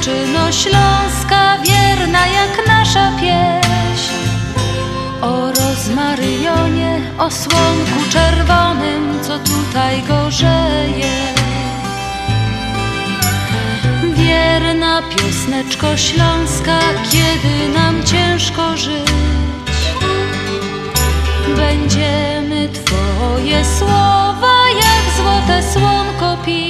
dziewczyno Śląska, wierna jak nasza pieśń. O rozmaryjonie, o słonku czerwonym, co tutaj gorzeje. Wierna piosneczko Śląska, kiedy nam ciężko żyć. Będziemy Twoje słowa jak złote słonko pić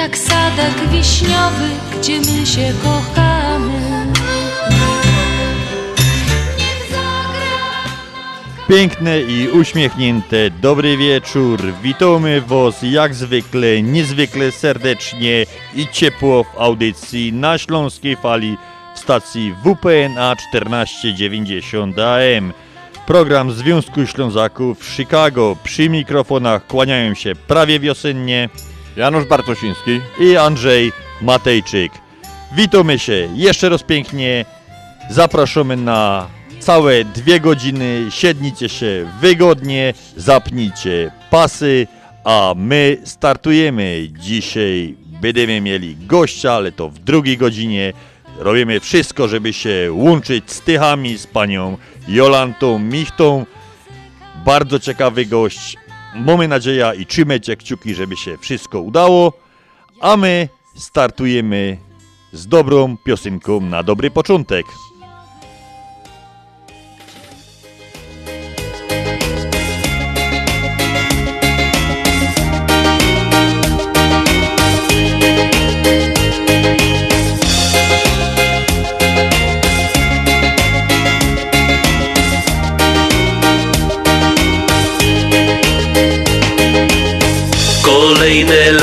jak sadek wiśniowy, gdzie my się kochamy Piękne i uśmiechnięte, dobry wieczór. Witamy Was jak zwykle, niezwykle serdecznie i ciepło w audycji na Śląskiej Fali w stacji WPNA 1490 AM. Program Związku Ślązaków Chicago. Przy mikrofonach kłaniają się prawie wiosennie Janusz Bartosiński. i Andrzej Matejczyk. Witamy się jeszcze raz pięknie. Zapraszamy na całe dwie godziny. Siednijcie się wygodnie, zapnijcie pasy, a my startujemy. Dzisiaj będziemy mieli gościa, ale to w drugiej godzinie. Robimy wszystko, żeby się łączyć z Tychami, z panią Jolantą Michtą. Bardzo ciekawy gość. Mamy nadzieję i trzymajcie kciuki, żeby się wszystko udało. A my startujemy z dobrą piosenką na dobry początek.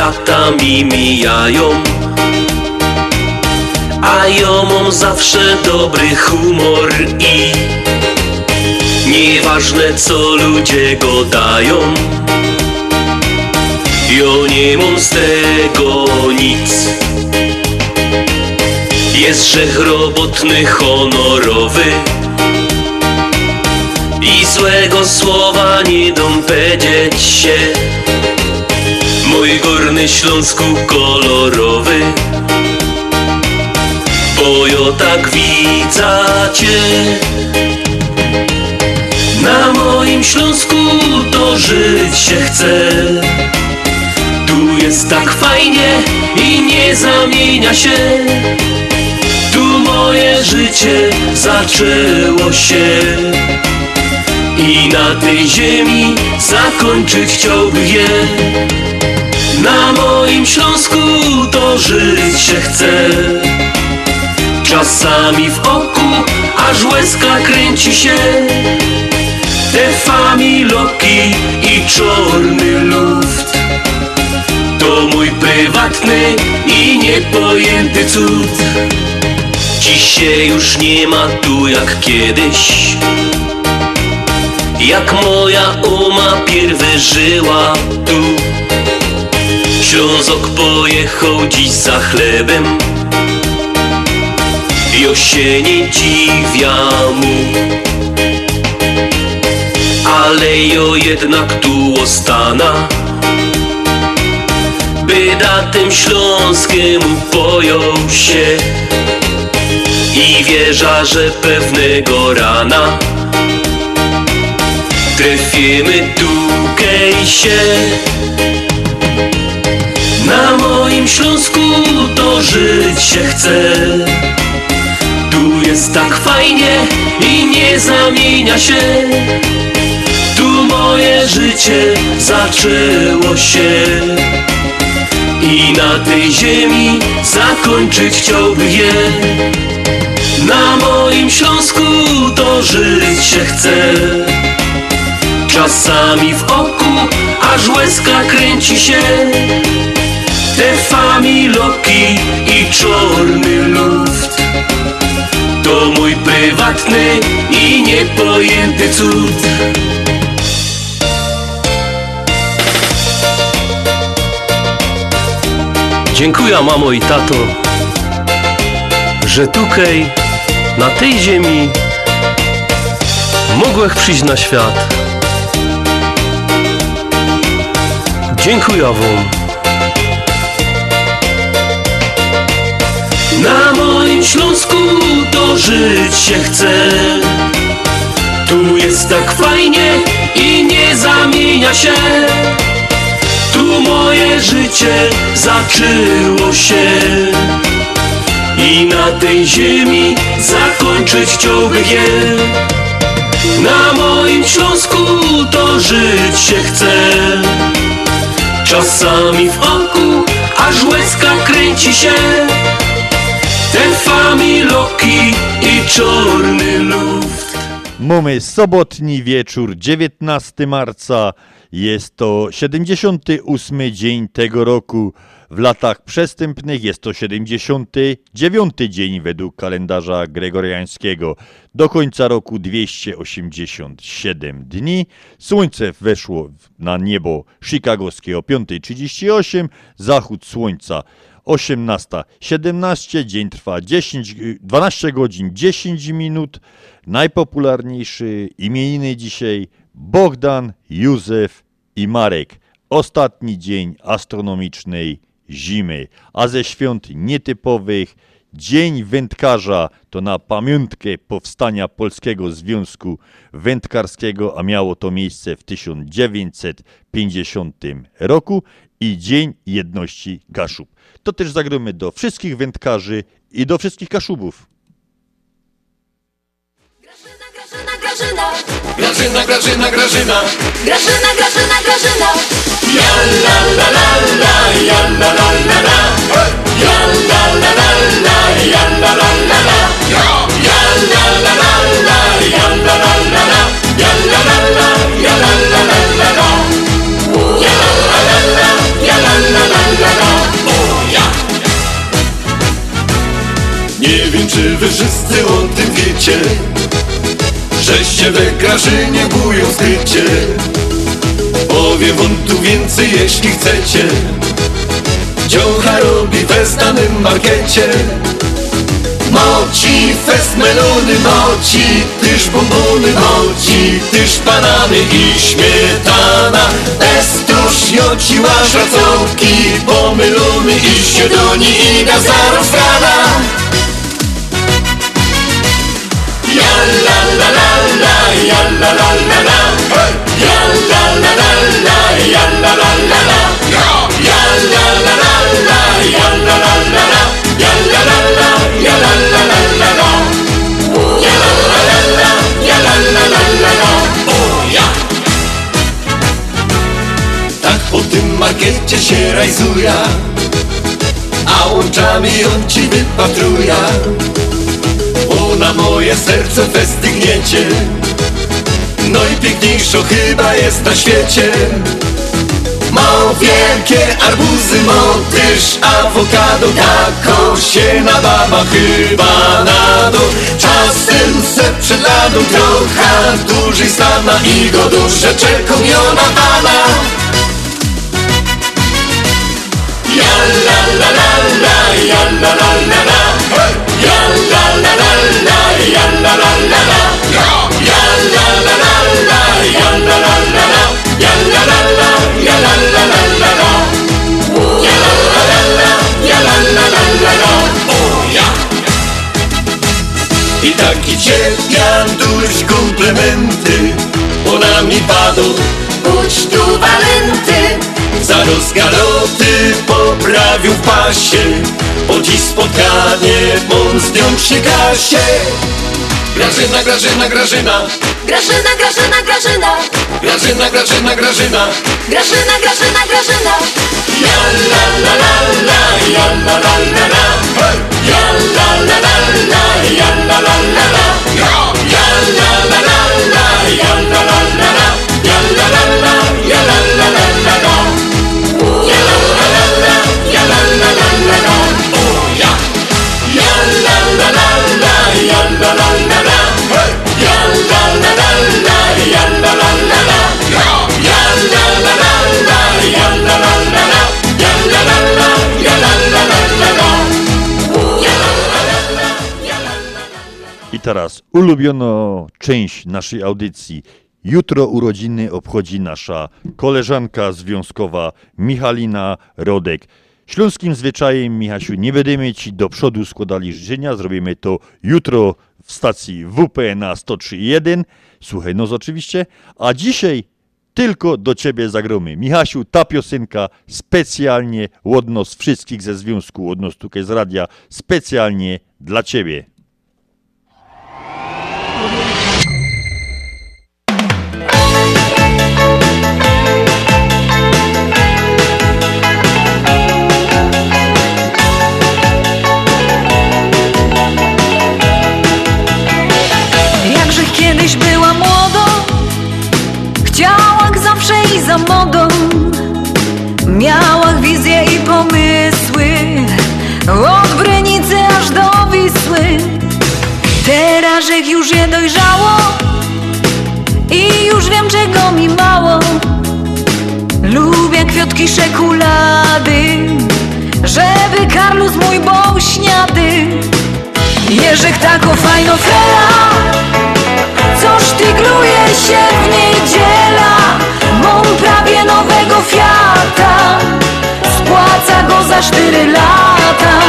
Kolejne lata mi mijają. A ja mam zawsze dobry humor i Nieważne co ludzie go dają. Ja nie mam z tego nic. Jest grzech robotny, honorowy. I złego słowa nie powiedzieć się Mój górny Śląsku kolorowy. Bo ja tak widzę Cię. Na moim Śląsku to żyć się chce. Tu jest tak fajnie i nie zamienia się. Tu moje życie zaczęło się. I na tej ziemi zakończyć chciałbym je Na moim Śląsku to żyć się chce. Czasami w oku aż łezka kręci się. Te familoki i czarny luft To mój prywatny i niepojęty cud. Dzisiaj już nie ma tu jak kiedyś. Jak moja uma pierwy żyła tu Ślązok pojechał dziś za chlebem. Jo się nie dziwia mu Ale jo jednak tu ostana. Byda tym śląskiemu pojął się. I wie, żarze pewnego rana. Trefimy długiej się Na moim Śląsku to żyć się chce. Tu jest tak fajnie i nie zamienia się. Tu moje życie zaczęło się. I na tej ziemi zakończyć chciałbym je. Na moim Śląsku to żyć się chce. Czasami w oku aż łezka kręci się Te familoki i czarny luft To mój prywatny i niepojęty cud Dziękuję mamo i tato, że tutaj, na tej ziemi, mogłech przyjść na świat. Dziękuję wam. Na moim Śląsku to żyć się chce. Tu jest tak fajnie i nie zamienia się. Tu moje życie zaczęło się I na tej ziemi zakończyć chciałbym je Na moim Śląsku to żyć się chce Czasami w oku aż łezka kręci się Familoki i czarny luft Mamy sobotni wieczór, 19 marca. Jest to 78 dzień tego roku. W latach przestępnych jest to 79 dzień według kalendarza gregoriańskiego. Do końca roku 287 dni. Słońce weszło na niebo chicagowskie o 5.38. Zachód słońca 18.17. Dzień trwa 10, 12 godzin 10 minut. Najpopularniejszy imieniny dzisiaj Bogdan, Józef i Marek. Ostatni dzień astronomicznej zimy, a ze świąt nietypowych Dzień Wędkarza to na pamiątkę powstania Polskiego Związku Wędkarskiego, a miało to miejsce w 1950 roku i Dzień Jedności Kaszub. To też zagromy do wszystkich wędkarzy i do wszystkich Kaszubów. Grażyna, Grażyna, Grażyna, Grażyna, Grażyna Grażyna, Grażyna. Ja la la la la, ja la la la la Ja Nie wiem czy wy wszyscy o tym wiecie Żeście we Grażynie bują skrycie Powiem wam tu więcej jeśli chcecie Dziołcha robi w znanym markecie. Moci, fest melony, moci Tyż bombony, moci Tyż banany i śmietana. Estuż, joci, łasz, raconki Pomylony i siedoni i gazarą strana Ja la la la la, ja la la la la. Ja la la la la, ja la la la markecie się rajzuje A łączami on ci wypatruje. Bo na moje serce westygniecie Najpiękniejszo chyba jest na świecie. Mo wielkie arbuzy, mo tyż awokado Tako się nabawa chyba na dół. Czasem se przed ladą trochę dłużej stana I go duże czekam jona pana I taki cierpianduś komplementy Ona mi padł Za rozgaloty poprawił w pasie Po dziś spotkanie nią przy kasie Grażyna, Grażyna, Grażyna Grażyna, Grażyna, Grażyna Grażyna, Grażyna, Grażyna Grażyna, Grażyna, Grażyna Ja la la la la, ja la la la la! Ja la la la la, ja la la la la Ja la la la la, ja la teraz ulubioną część naszej audycji. Jutro urodziny obchodzi nasza koleżanka związkowa Michalina Rodek. Śląskim zwyczajem, Michasiu, nie będziemy Ci do przodu składali życzenia. Zrobimy to jutro w stacji WP na 103.1. Słuchaj, no oczywiście. A dzisiaj tylko do Ciebie zagromy. Michasiu, ta piosenka specjalnie od nas wszystkich ze związku, od nas tutaj z radia, specjalnie dla Ciebie. Kwiatki szekulady Żeby Karlus mój był śniady. Jerzyk tako fajno frela Coż się w niedziela Mam prawie nowego Fiata Spłaca go za cztery lata.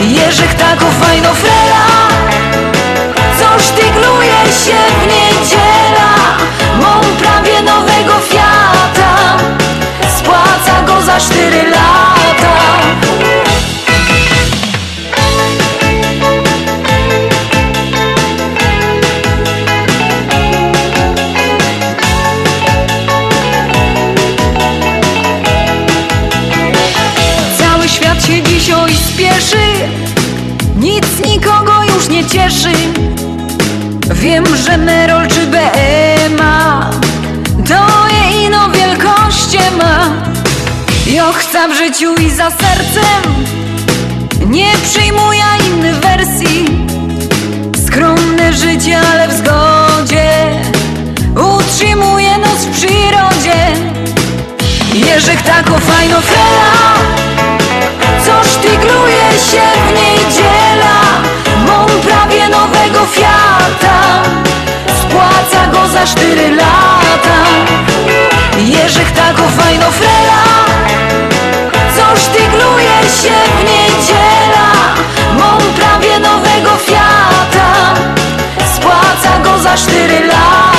Jerzyk tako fajno frela Coż się w niedziela Za cztery lata. Cały świat się dzisiaj spieszy. Nic nikogo już nie cieszy. Wiem, że Merol czy BMA Ja chcę w życiu i za sercem. Nie przyjmuję innych wersji. Skromne życie, ale w zgodzie. Utrzymuje nas w przyrodzie. Jerzyk tako fajno frela Coż tygruje się w niedziela Mam prawie nowego Fiata Za cztery lata. Jerzyk tako fajno frela. Coż tygruje się w niedziela. Mam prawie nowego Fiata. Spłaca go za cztery lata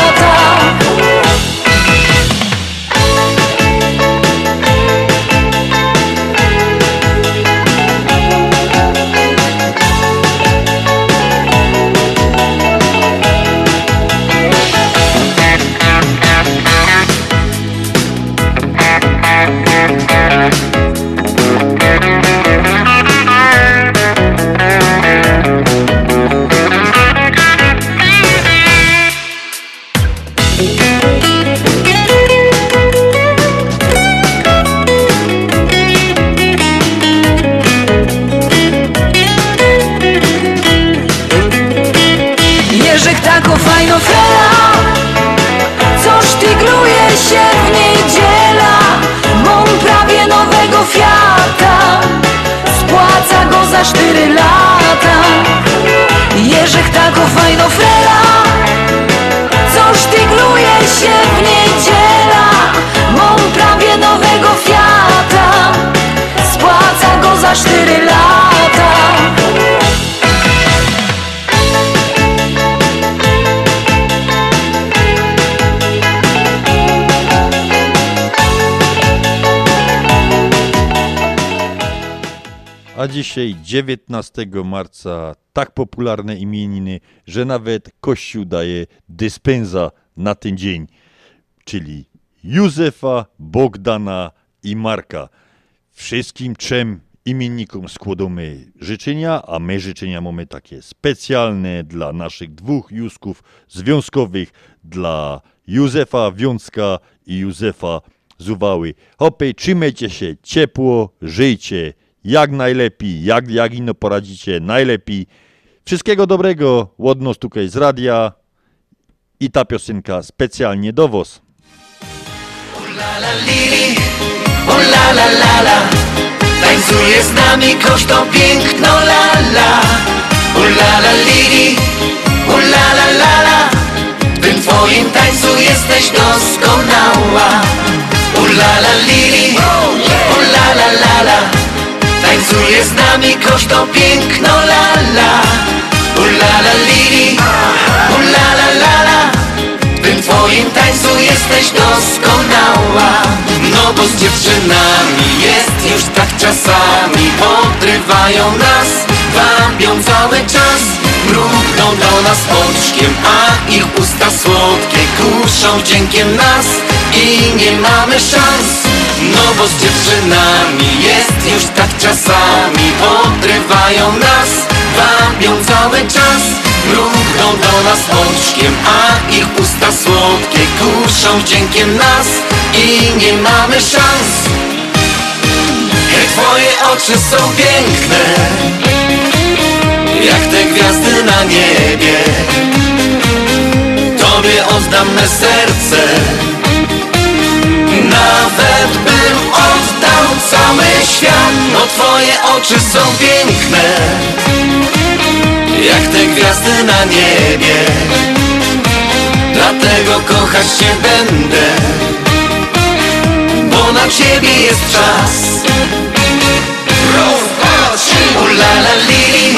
A dzisiaj 19 marca tak popularne imieniny, że nawet Kościół daje dyspensa na ten dzień, czyli Józefa, Bogdana i Marka. Wszystkim trzem imiennikom składamy życzenia, a my życzenia mamy takie specjalne dla naszych dwóch Józków związkowych, dla Józefa Wiązka i Józefa Zuwały. Hopy, trzymajcie się ciepło, żyjcie jak najlepiej, jak, jak ino poradzicie najlepiej. Wszystkiego dobrego, łodność tutaj z radia i ta piosenka specjalnie do was. la lili, o la la la Tańcuje z nami kosztą piękno la la. O la lili, o la W tym twoim tańcu jesteś doskonała. O la lili, o la la la la Tańcuje z nami kosztą piękno la la. Lili, o la la la la. W tym twoim tańcu jesteś doskonała. No bo z dziewczynami jest już tak czasami. Podrywają nas, wabią cały czas. Mrugną do nas oczkiem, a ich usta słodkie Kuszą wdziękiem nas. I nie mamy szans No bo z dziewczynami jest już tak czasami. Podrywają nas, wabią cały czas. Mrugną do nas oczkiem, a ich usta słodkie Kuszą wdziękiem nas. I nie mamy szans. Hej, twoje oczy są piękne Jak te gwiazdy na niebie. Tobie oddam me serce Nawet bym oddał cały świat No twoje oczy są piękne jak te gwiazdy na niebie. Dlatego kochać cię będę Bo na ciebie jest czas. U la lili,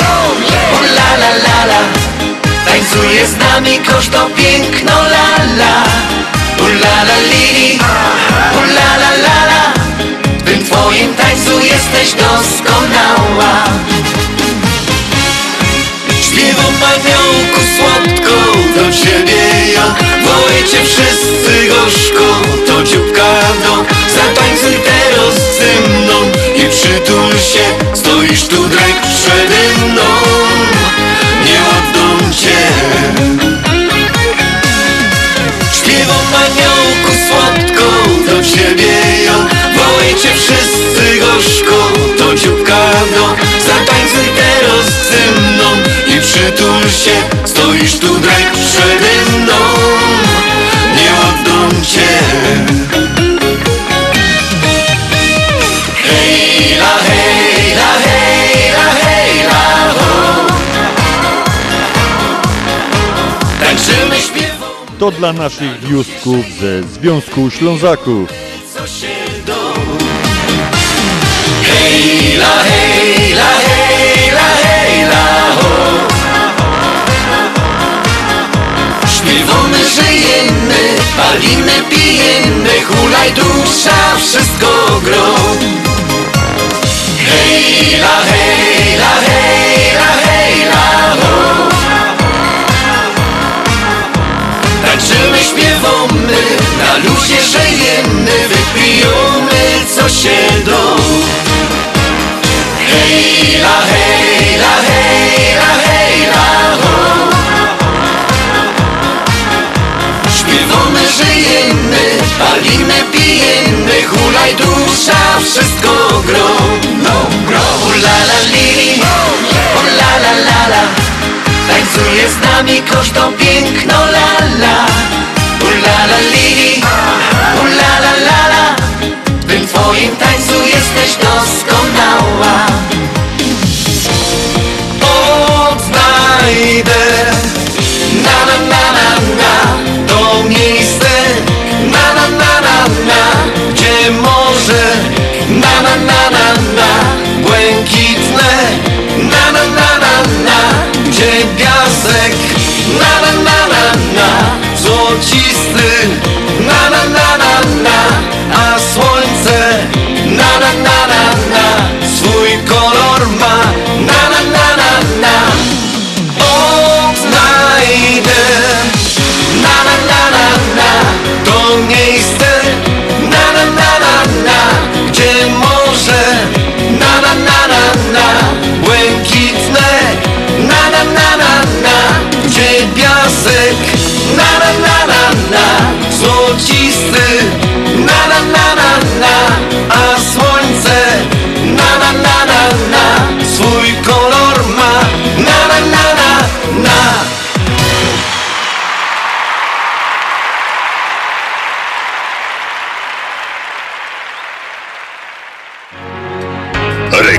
Tańcuje z nami kosztą piękno la la Jesteś doskonała. Śpiewam aniołku słodko do ciebie ja. Wołaj cię wszyscy gorzko To dzióbka do. Zatańcuj teraz ze mną I przytul się Stoisz tu drek przede mną. Nie oddam cię Śpiewam aniołku słodko do ciebie ja. Wołaj cię wszyscy gorzko To dzióbka do. Zatańcuj teraz ze mną I przytul się Stoisz tu drek przede mną. Nie oddam cię To dla naszych Józków ze Związku Ślązaków. co się do Hej la hej la hej la hej la ho Śpiewamy, żyjemy, palimy, pijemy Do. Hej la hej la hej ho. Śpiewamy, żyjemy, palimy, pijemy Hulaj dusza, wszystko gro. No, gro la la lili, o la la la Tańcuje z nami kosztą piękno la la. U la la lili, u la la twoim tańcu jesteś doskonała Odnajdę na na na na na To miejsce na na na na na Gdzie morze na na na na na Błękitne na na na na na Gdzie piasek na na na na na Złocisty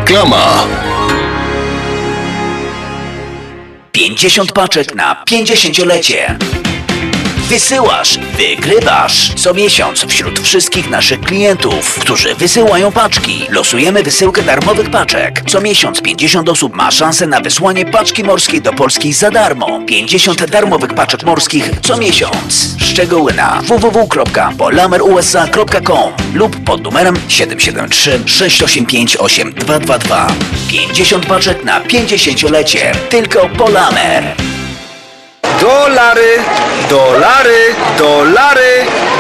Reklama 50 paczek na 50-lecie. Wysyłasz, wygrywasz. Co miesiąc wśród wszystkich naszych klientów, którzy wysyłają paczki, losujemy wysyłkę darmowych paczek. Co miesiąc 50 osób ma szansę na wysłanie paczki morskiej do Polski za darmo. 50 darmowych paczek morskich co miesiąc. Szczegóły na www.polamerusa.com lub pod numerem 773 685 8222. 50 paczek na 50-lecie. Tylko Polamer. Dolary, dolary, dolary,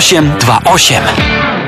0828.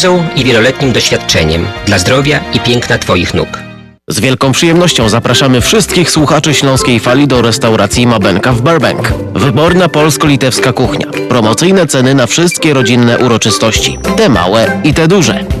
i wieloletnim doświadczeniem dla zdrowia i piękna Twoich nóg. Z wielką przyjemnością zapraszamy wszystkich słuchaczy Śląskiej Fali do restauracji Mabenka w Burbank. Wyborna polsko-litewska kuchnia. Promocyjne ceny na wszystkie rodzinne uroczystości. Te małe i te duże.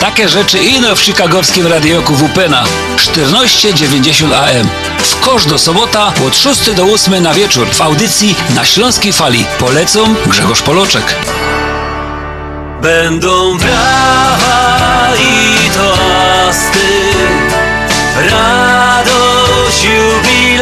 takie rzeczy ino w chicagowskim radioku WPNA 1490 AM. W kosz do sobota od 6 do 8 na wieczór w audycji na Śląskiej Fali. Polecą Grzegorz Poloczek. Będą brawa i toasty, radość jubilatów,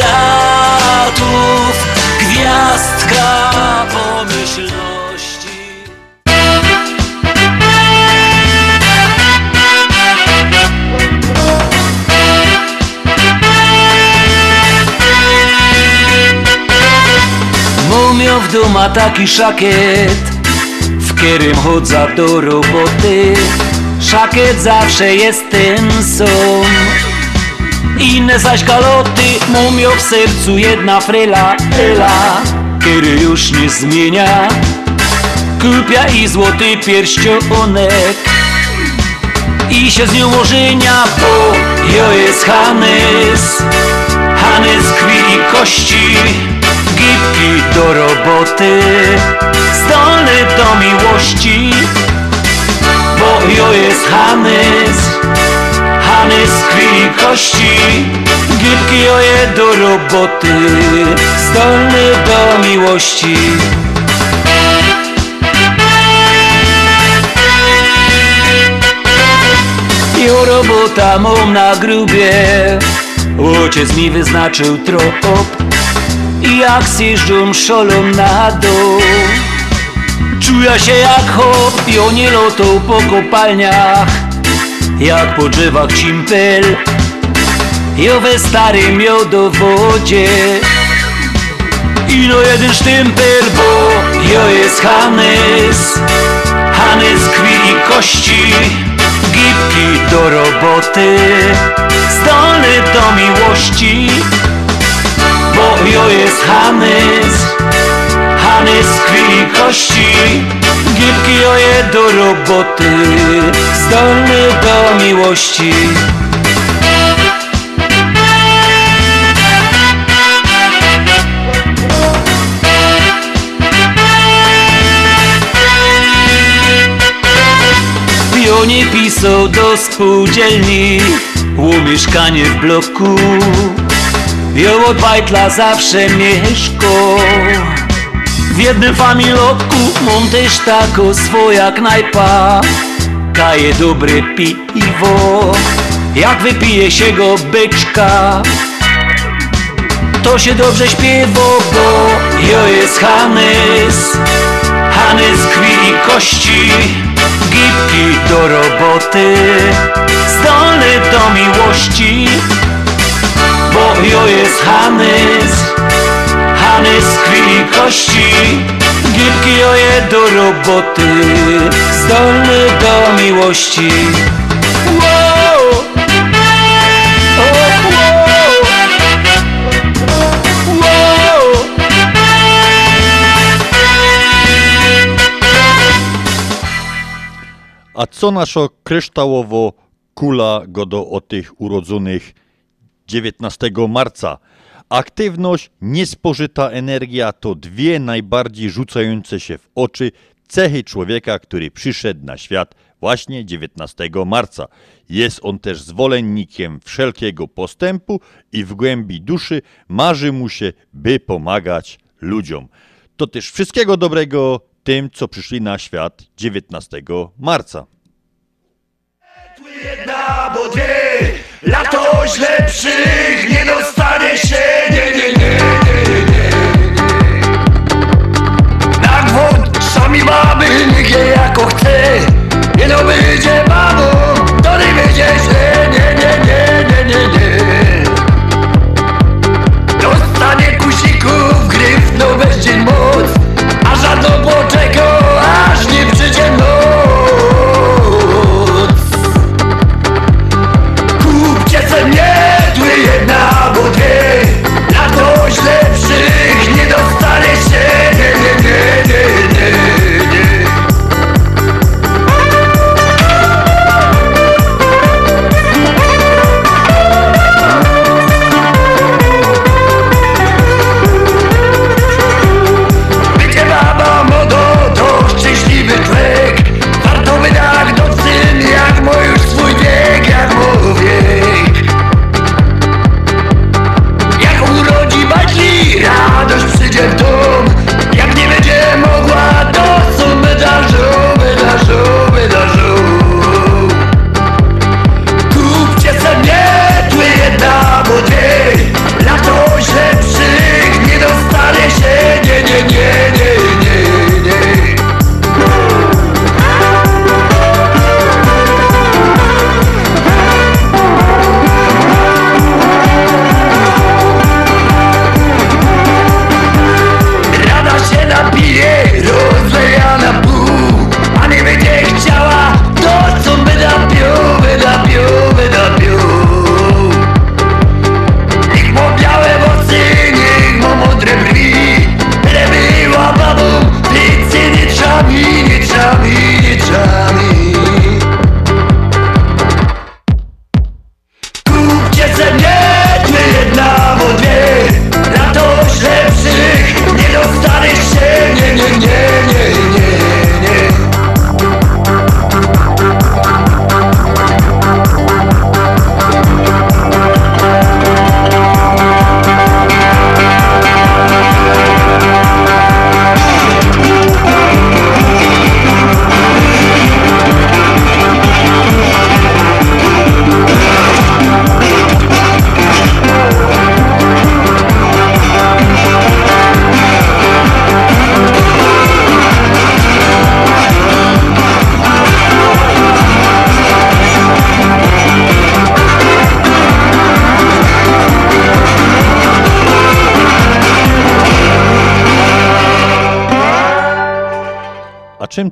W duma taki szakiet w którym chodzę do roboty. Szakiet zawsze jest ten sam. Inne zaś galoty Mumio w sercu jedna fryla Ela, który już nie zmienia. Kupia i złoty pierścionek I się z nią ożenia Bo jo jest Hanys Hanys krwi i kości Gipki do roboty Zdolny do miłości Bo jo jest Hanys Hanys krwi i kości. Gipki joje do roboty Zdolny do miłości. Jo robota mam na grubie Ojciec mi wyznaczył trop. I jak zjeżdżą szolą na dół. Czuję się jak hop i oni lotą po kopalniach. Jak po drzewach cimpel Jo we starym jodowodzie Ino jeden sztympel, bo jo jest Hanys Hanys krwi i kości Gipki do roboty Zdolny do miłości Bo jo jest Hanys Hanys krwi kości. Gipki joje do roboty Zdolny do miłości Pionie pisał do spółdzielni Ło mieszkanie w bloku. Od bajtla zawsze mieszko. W jednym familotku mam też taką swoja knajpa Kaje dobre piwo Jak wypije się go byczka. To się dobrze śpiewa, bo jo jest Hanys Hanys krwi i kości Gipki do roboty Zdolny do miłości Bo jo jest Hanys Hanys krwi kości Gipki joje do roboty Zdolny do miłości! Co nasza kryształowo kula go do o tych urodzonych 19 marca? Aktywność, niespożyta energia to dwie najbardziej rzucające się w oczy cechy człowieka, który przyszedł na świat właśnie 19 marca. Jest on też zwolennikiem wszelkiego postępu i w głębi duszy marzy mu się, by pomagać ludziom. To też wszystkiego dobrego tym, co przyszli na świat 19 marca. Jedna, bo dwie. Latoś lepszych nie dostanie się. Nie, nie, nie, nie, nie. Na gwód sami mamy je jako chce. Nie no będzie babą To nie będzie źle. Nie, nie, nie, nie, nie, nie. Dostanie kusików Gryf no będzie moc. A żadną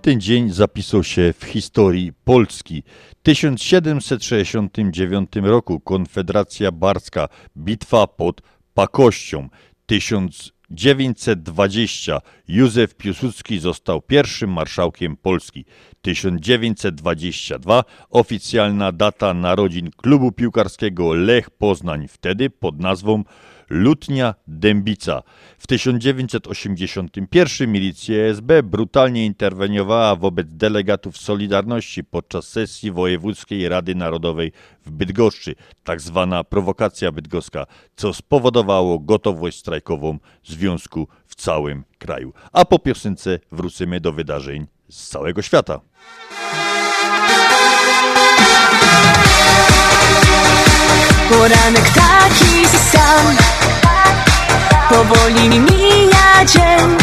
A czym ten dzień zapisał się w historii Polski? W 1769 roku Konfederacja Barska, bitwa pod Pakością. 1920 Józef Piłsudski został pierwszym marszałkiem Polski. 1922 oficjalna data narodzin klubu piłkarskiego Lech Poznań, wtedy pod nazwą Lutnia Dębica. W 1981 milicja SB brutalnie interweniowała wobec delegatów Solidarności podczas sesji Wojewódzkiej Rady Narodowej w Bydgoszczy, tak zwana prowokacja bydgoska, co spowodowało gotowość strajkową związku w całym kraju. A po piosence wrócimy do wydarzeń z całego świata. Poranek taki sam Powoli mija dzień.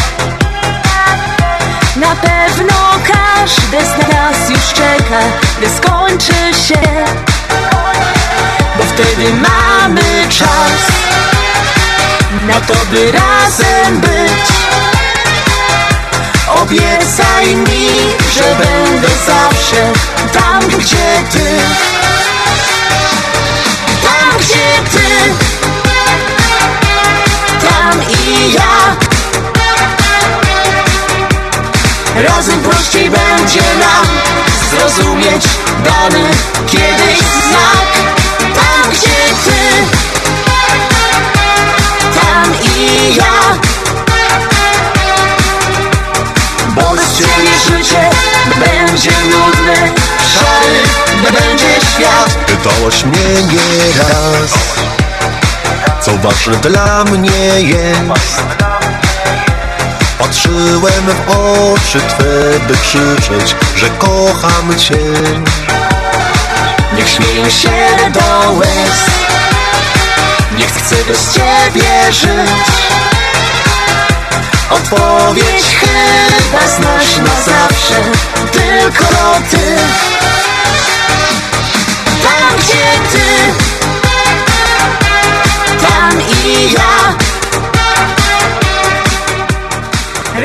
Na pewno każdy z nas już czeka Gdy skończy się. Bo wtedy mamy czas Na to by razem być. Obiecaj mi, że będę zawsze Tam gdzie ty. Tam gdzie ty Tam i ja. Razem prościej będzie nam Zrozumieć dany kiedyś znak. Tam gdzie ty Tam i ja. Bo bez ciebie życie będzie nudne Szary będzie świat. Pytałaś mnie nieraz Co ważne dla mnie jest? Patrzyłem w oczy Twe, by krzyczeć, że kocham Cię. Niech śmieją się do łez. Niech chcę bez Ciebie żyć. Odpowiedź chyba znasz na zawsze Tylko Ty. Tam gdzie Ty Tam i ja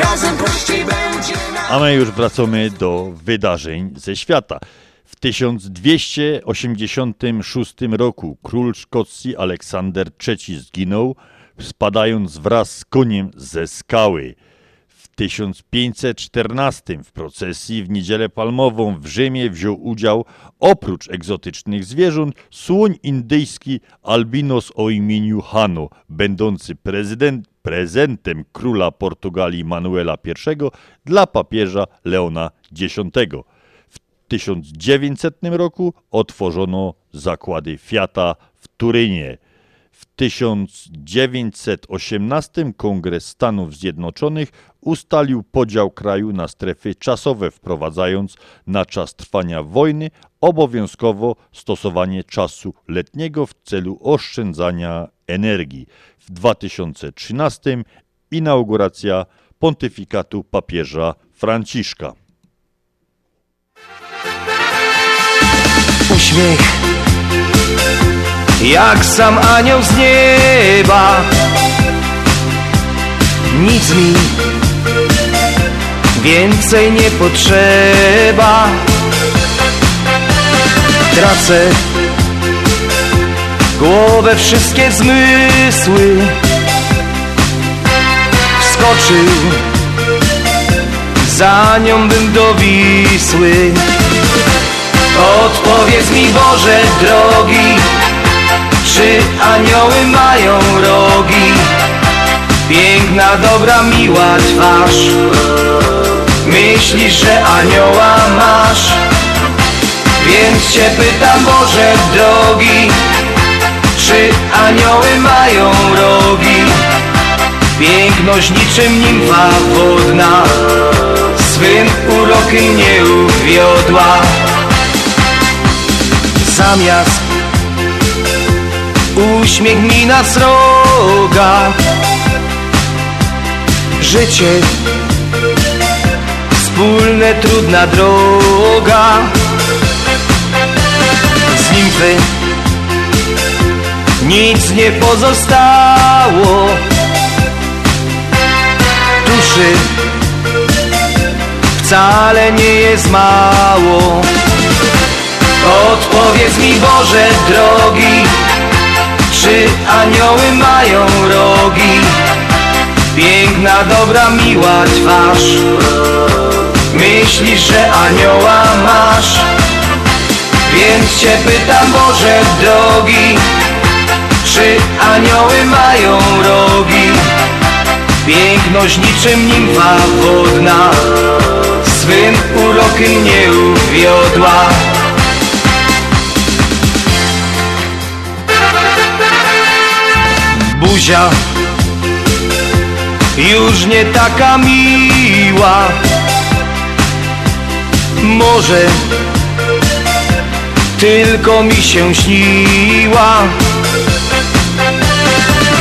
Razem prościej będzie nam A my już wracamy do wydarzeń ze świata. W 1286 roku król Szkocji Aleksander III zginął, spadając wraz z koniem ze skały. W 1514 w procesji w Niedzielę Palmową w Rzymie wziął udział oprócz egzotycznych zwierząt słoń indyjski albinos o imieniu Hano, będący prezydent, prezentem króla Portugalii Manuela I dla papieża Leona X. W 1900 roku otworzono zakłady Fiata w Turynie. W 1918 Kongres Stanów Zjednoczonych ustalił podział kraju na strefy czasowe, wprowadzając na czas trwania wojny obowiązkowo stosowanie czasu letniego w celu oszczędzania energii. W 2013 inauguracja pontyfikatu papieża Franciszka. Uśmiech jak sam anioł z nieba Nic mi więcej nie potrzeba. Tracę głowę, wszystkie zmysły. Wskoczył za nią bym do Wisły. Odpowiedz mi Boże drogi Czy anioły mają rogi? Piękna, dobra, miła twarz Myślisz, że anioła masz? Więc cię pytam Boże drogi Czy anioły mają rogi? Piękność niczym nimfa wodna Swym urokiem nie uwiodła Zamiast uśmiech mi na sroga Życie Wspólne trudna droga. Z nimfy Nic nie pozostało. Duszy Wcale nie jest mało. Odpowiedz mi Boże drogi Czy anioły mają rogi? Piękna, dobra, miła twarz Myślisz, że anioła masz. Więc cię pytam Boże drogi Czy anioły mają rogi? Piękność niczym nimfa wodna Swym urokiem nie uwiodła. Buzia już nie taka miła Może tylko mi się śniła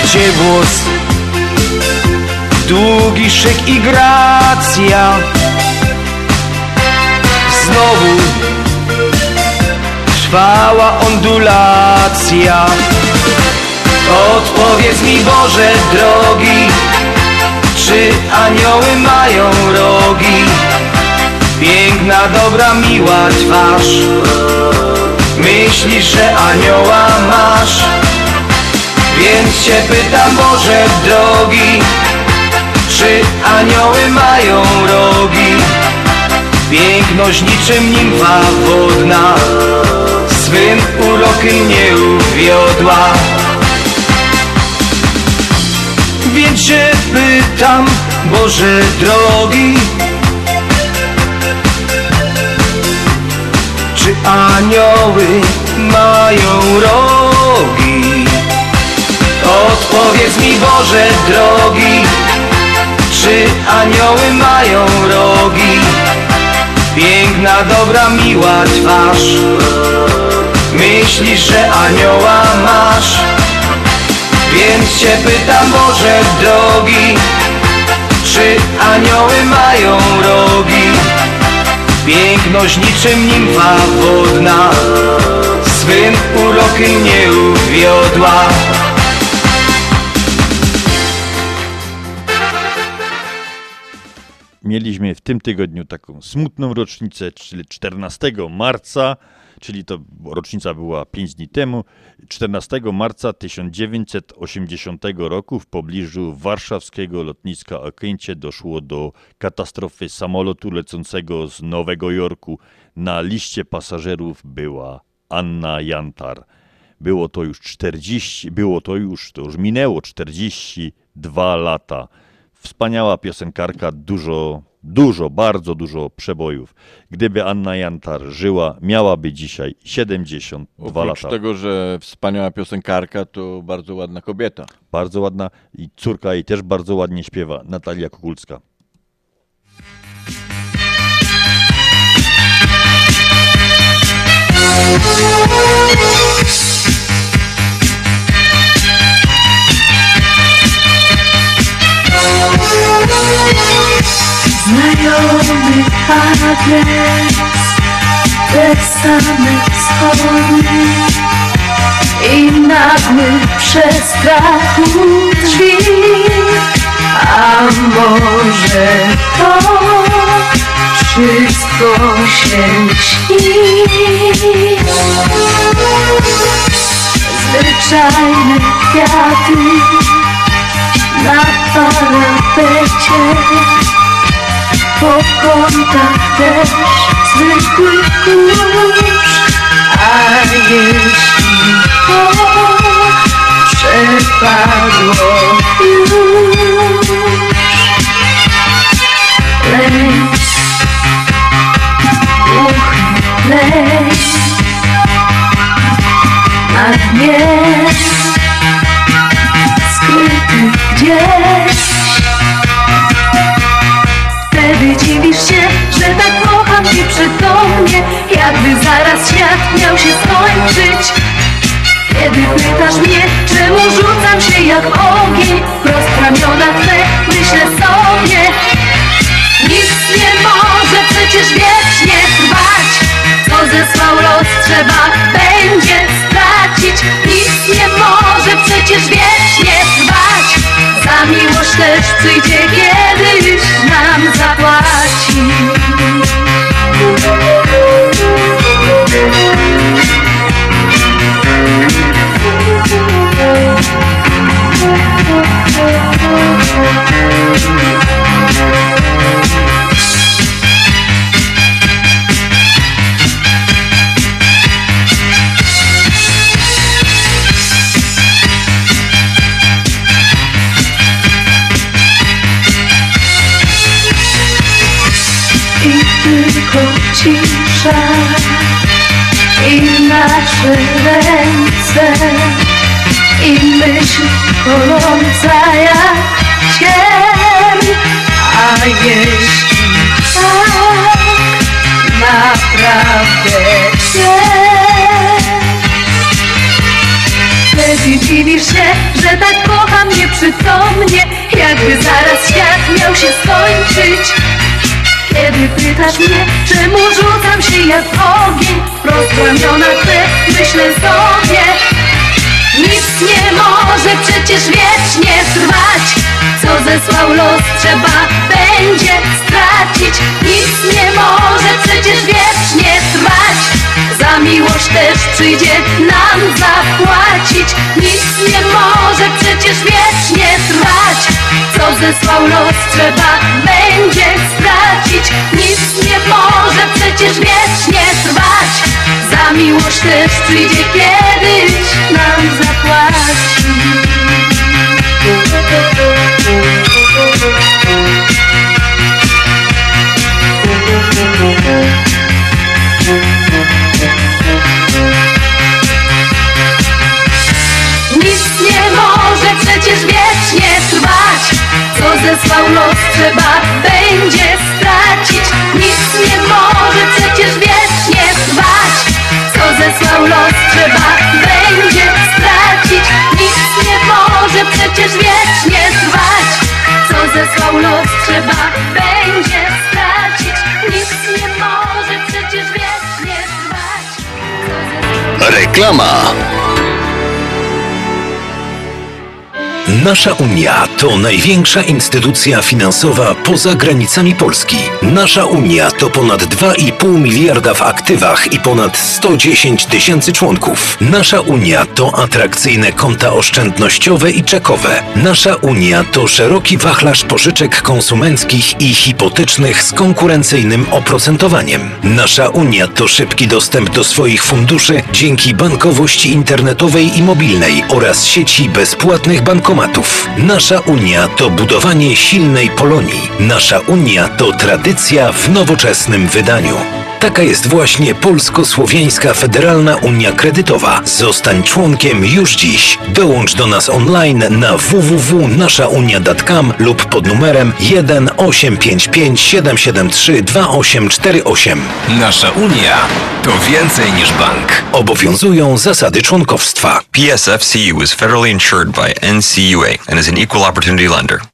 Gdzie włos, długi szyk i gracja Znowu trwała ondulacja Odpowiedz mi Boże drogi Czy anioły mają rogi? Piękna, dobra, miła twarz Myślisz, że anioła masz? Więc się pytam Boże drogi Czy anioły mają rogi? Piękność niczym nimfa wodna Swym urokiem nie uwiodła Więc się pytam, Boże drogi anioły mają rogi? Odpowiedz mi Boże drogi Czy anioły mają rogi? Piękna, dobra, miła twarz Myślisz, że anioła masz? Więc się pytam Boże drogi Czy anioły mają rogi? Piękność niczym nimfa wodna Swym urokiem nie uwiodła. Mieliśmy w tym tygodniu taką smutną rocznicę, czyli 14 marca, czyli to rocznica była 5 dni temu. 14 marca 1980 roku w pobliżu warszawskiego lotniska Okęcie doszło do katastrofy samolotu lecącego z Nowego Jorku. Na liście pasażerów była Anna Jantar. Było to już 40, było to już, to już minęło 42 lata. Wspaniała piosenkarka, dużo, dużo, bardzo dużo przebojów. Gdyby Anna Jantar żyła, miałaby dzisiaj 72 Oprócz lata. tego, że wspaniała piosenkarka, to bardzo ładna kobieta. Bardzo ładna i córka jej też bardzo ładnie śpiewa, Natalia Kukulska. Znajomy adres Te same schody I nagły przestrach u drzwi A może to wszystko się śni? Zwyczajne kwiaty na parapecie po kątach też zwykły A jeśli to przepadło już skryty gdzieś. Wtedy dziwisz się, że tak kocham Cię przytomnie Jakby zaraz świat miał się skończyć. Kiedy pytasz mnie, czemu rzucam się jak ogień Wprost w ramiona Twe myślę sobie. Nic nie może przecież wiecznie trwać. Co zesłał los trzeba będzie stracić. Nic nie może przecież wiecznie Miłość też przyjdzie kiedyś nam zapłaci. tylko nasze ręce i myśl koląca jak cień. A jeśli tak naprawdę jest, wtedy dziwisz się, że tak kocham nieprzytomnie, jakby zaraz świat miał się skończyć. Kiedy pytasz mnie, czemu rzucam się jak ogień Wprost w ramiona Twe myślę sobie. Nic nie może przecież wiecznie trwać. Co zesłał los trzeba będzie stracić. Nic nie może przecież wiecznie trwać Za miłość też przyjdzie nam zapłacić. Nic nie może przecież wiecznie trwać. Co zesłał los trzeba będzie stracić. Nic nie może przecież wiecznie trwać. Za miłość też przyjdzie kiedyś nam zapłacić Co zesłał los trzeba będzie stracić. Nic nie może przecież wiecznie trwać. Co zesłał los trzeba będzie stracić. Nic nie może przecież wiecznie trwać. Co zesłał los trzeba będzie stracić. Nic nie może przecież wiecznie trwać. Reklama. Nasza Unia to największa instytucja finansowa poza granicami Polski. Nasza Unia to ponad 2,5 miliarda w aktywach i ponad 110 tysięcy członków. Nasza Unia to atrakcyjne konta oszczędnościowe i czekowe. Nasza Unia to szeroki wachlarz pożyczek konsumenckich i hipotecznych z konkurencyjnym oprocentowaniem. Nasza Unia to szybki dostęp do swoich funduszy dzięki bankowości internetowej i mobilnej oraz sieci bezpłatnych bankomatów. Nasza Unia to budowanie silnej Polonii. Nasza Unia to tradycja w nowoczesnym wydaniu. Taka jest właśnie Polsko-Słowiańska Federalna Unia Kredytowa. Zostań członkiem już dziś. Dołącz do nas online na www.naszaunia.com lub pod numerem 1 855 773 2848. Nasza Unia to więcej niż bank. Obowiązują zasady członkowstwa. PSFCU is federally insured by NCUA and is an equal opportunity lender.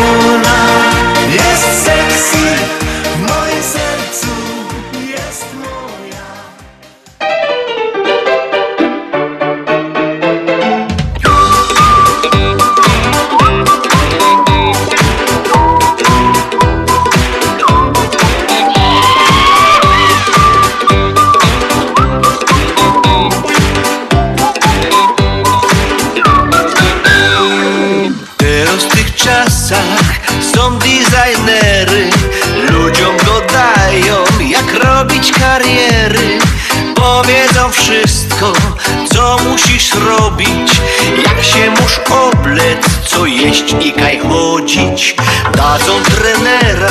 ona jest sexy jeść i kaj chodzić. Dadzą trenera,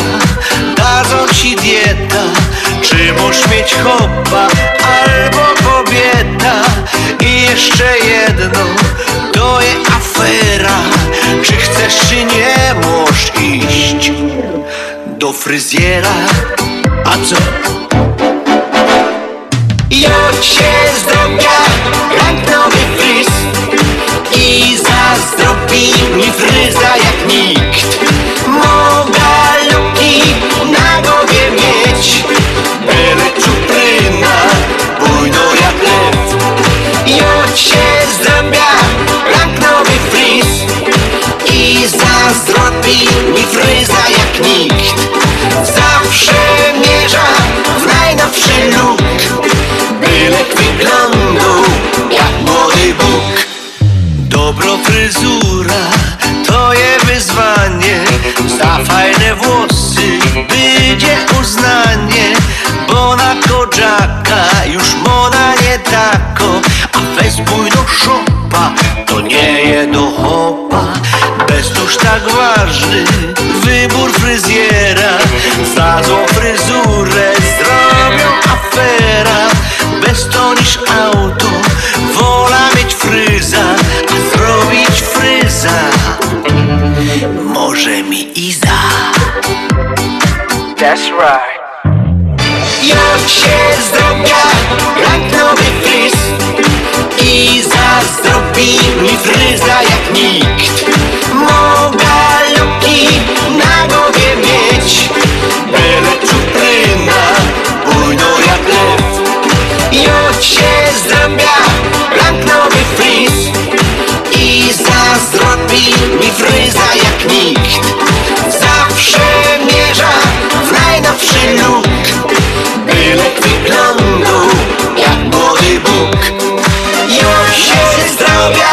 dadzą ci dieta. Czy możesz mieć chłopa albo kobieta? I jeszcze jedno, to jest afera. Czy chcesz czy nie możesz iść do fryzjera? A co? Jo się mi fryza jak nikt. Mogę luki na głowie mieć. Byle czupryna, bujno jak lew. Jo się zdrowia, jak nowy fryz I zazdrobi włosy będzie uznanie Bo na kodzaka już moda nie tako. A weź bujno szopa to nie je do Bez tuż tak ważny wybór fryzjera. Za złą fryzurę zrobią afera. Bez to niż That's right. Jak się zdrowia Jak nowy fryz. I zazdrobi mi fryza jak nikt. Mogę luki na głowie mieć. Byle czupryna Bujno jak lew. Jod się zdrobia Jak nowy fryz. I zazdrobi mi fryza zdrowia.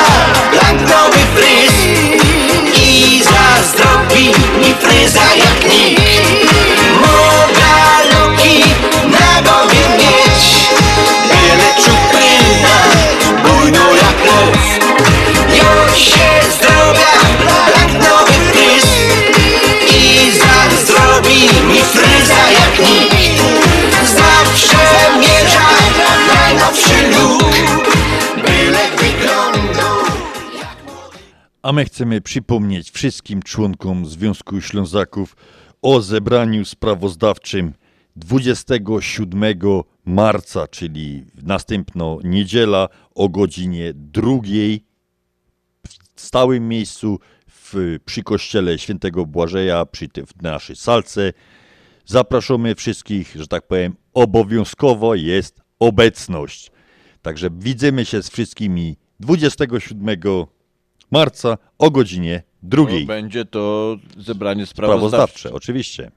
Jak nowy fryz I zazdrobi mi fryza jak nikt A my chcemy przypomnieć wszystkim członkom Związku Ślązaków o zebraniu sprawozdawczym 27 marca, czyli następną niedziela o godzinie drugiej w stałym miejscu w, przy kościele świętego Błażeja, przy te, w naszej salce. Zapraszamy wszystkich, że tak powiem, obowiązkowo jest obecność. Także widzimy się z wszystkimi 27 marca o godzinie drugiej. No, będzie to zebranie Sprawozdawcze, sprawozdawcze. oczywiście.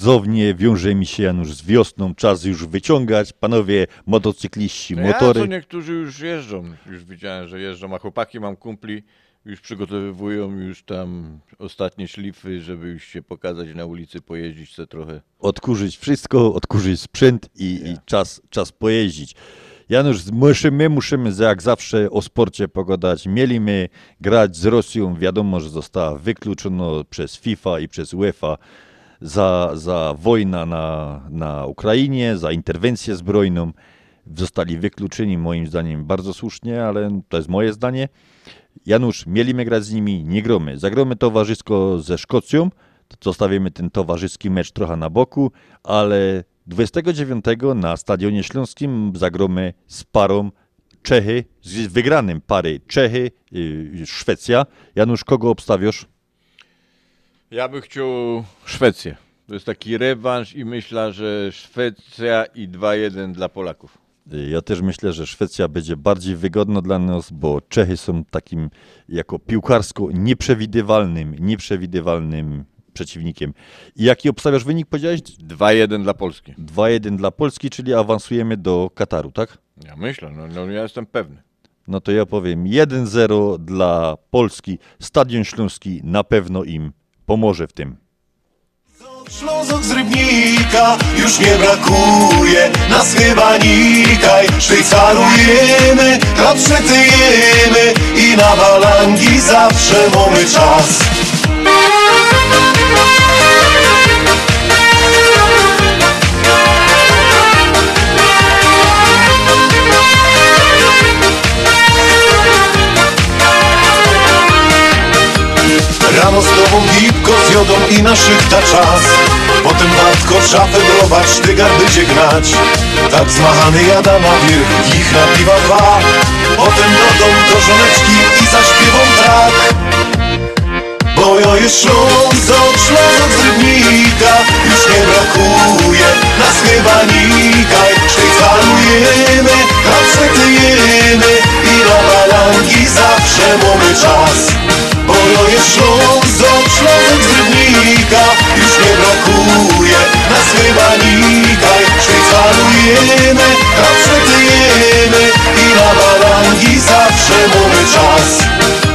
Nieodzownie wiąże mi się Janusz z wiosną, czas już wyciągać, panowie motocykliści, No ja, motory. co niektórzy już jeżdżą, już widziałem, że jeżdżą, a chłopaki mam kumpli, już przygotowywują już tam ostatnie szlify, żeby już się pokazać na ulicy, pojeździć se trochę. odkurzyć wszystko, odkurzyć sprzęt i, i czas, czas pojeździć. Janusz, musimy, my musimy jak zawsze o sporcie pogadać. Mieliśmy grać z Rosją, wiadomo, że została wykluczona przez FIFA i przez UEFA za, za wojna na, na Ukrainie, za interwencję zbrojną. Zostali wykluczeni moim zdaniem bardzo słusznie, ale to jest moje zdanie. Janusz, mieliśmy grać z nimi, nie gromy. Zagromy towarzysko ze Szkocją, zostawimy ten towarzyski mecz trochę na boku, ale 29 na Stadionie Śląskim zagromy z parą Czechy, z wygranym pary Czechy, yy, Szwecja. Janusz, kogo obstawiasz? Ja bym chciał Szwecję. To jest taki rewanż i myślę, że Szwecja i 2-1 dla Polaków. Ja też myślę, że Szwecja będzie bardziej wygodna dla nas, bo Czechy są takim jako piłkarsko nieprzewidywalnym, nieprzewidywalnym przeciwnikiem. I jaki obstawiasz wynik, powiedziałeś? 2-1 dla Polski. 2-1 dla Polski, czyli awansujemy do Kataru, tak? Ja myślę, no, no ja jestem pewny. No to ja powiem 1-0 dla Polski. Stadion Śląski na pewno im pomoże w tym. Ślązok z Rybnika już nie brakuje Nas chyba nikaj Szwajcarujemy, chleb przetyjemy I na balangi zawsze mamy czas Rano z tobą gipko z jodą i na szychta czas. Potem Bartko szafę brować, sztygar będzie gnać. Tak zmachany jada na wierzch, ich na piwa dwa. Potem do dom do żoneczki i zaśpiewą tak. Bo ja jest Ślązok, Ślązok z Rybnika. Już nie brakuje nas chyba nikaj Szwajcarujemy, kapsetyjemy I na balangi zawsze mamy czas Ja jest Ślązok, Ślązok z Rybnika Już nie brakuje nas chyba nikaj Szwajcarujemy, kapsetyjemy I na balangi zawsze mamy czas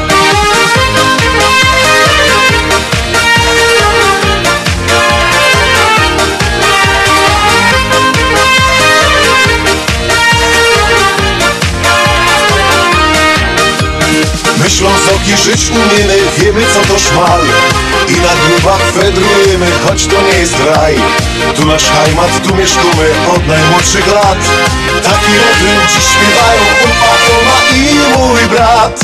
Ślązoki żyć umiemy, wiemy co to szmal. I na grubach fedrujemy, choć to nie jest raj. Tu nasz hajmat, tu mieszkamy od najmłodszych lat. Taki refren dziś śpiewają Upa, i mój brat.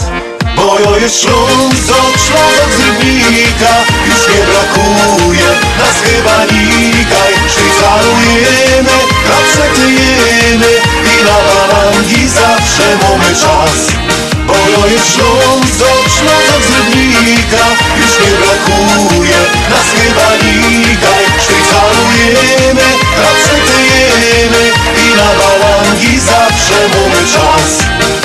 Bo ja jest Ślązok, Ślązok z Rybnika Już nie brakuje nas chyba nikaj. Szwajcarujemy, kapsetyjemy I na balangi zawsze mamy czas ja jest Ślązok, Ślązok z Rybnika Już nie brakuje nas chyba nikaj Szwajcarujemy, kapsetyjemy I na balangi zawsze mamy czas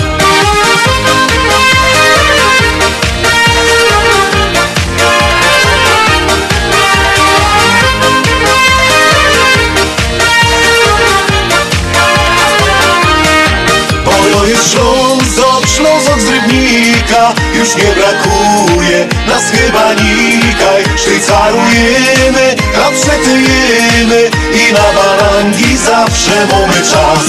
Już nie brakuje. Nas chyba nikaj. Szwajcarujemy, kapsetyjemy I na balangi zawsze mamy czas.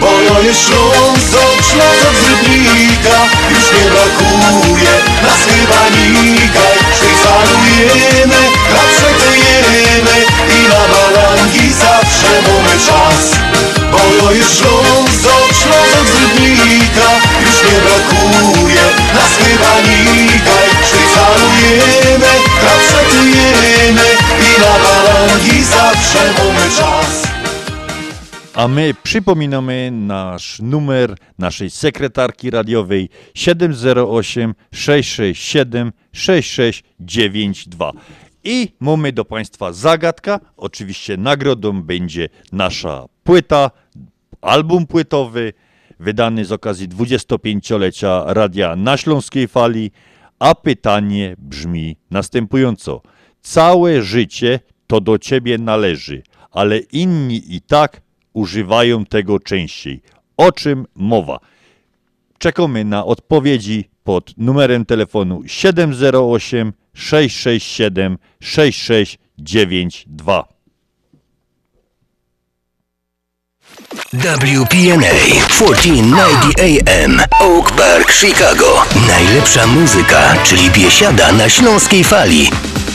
Bo ja jest Ślązok z Rybnika. Już nie brakuje. Nas chyba nikaj. Szwajcarujemy, kapsetyjemy I na balangi zawsze mamy czas. Bo ja jest Ślązok z Rybnika. Już nie brakuje nas chyba nikaj Szwajcarujemy, kapsetyjemy I na balangi zawsze mamy czas A my przypominamy nasz numer naszej sekretarki radiowej 708 667 6692. I mamy do Państwa zagadka. Oczywiście nagrodą będzie nasza płyta, album płytowy, wydany z okazji 25-lecia radia na Śląskiej Fali. A pytanie brzmi następująco. całe życie to do ciebie należy, ale inni i tak używają tego częściej. O czym mowa? Czekamy na odpowiedzi pod numerem telefonu 708 667 6692. WPNA 1490 AM Oak Park, Chicago. Najlepsza muzyka, czyli biesiada na śląskiej fali.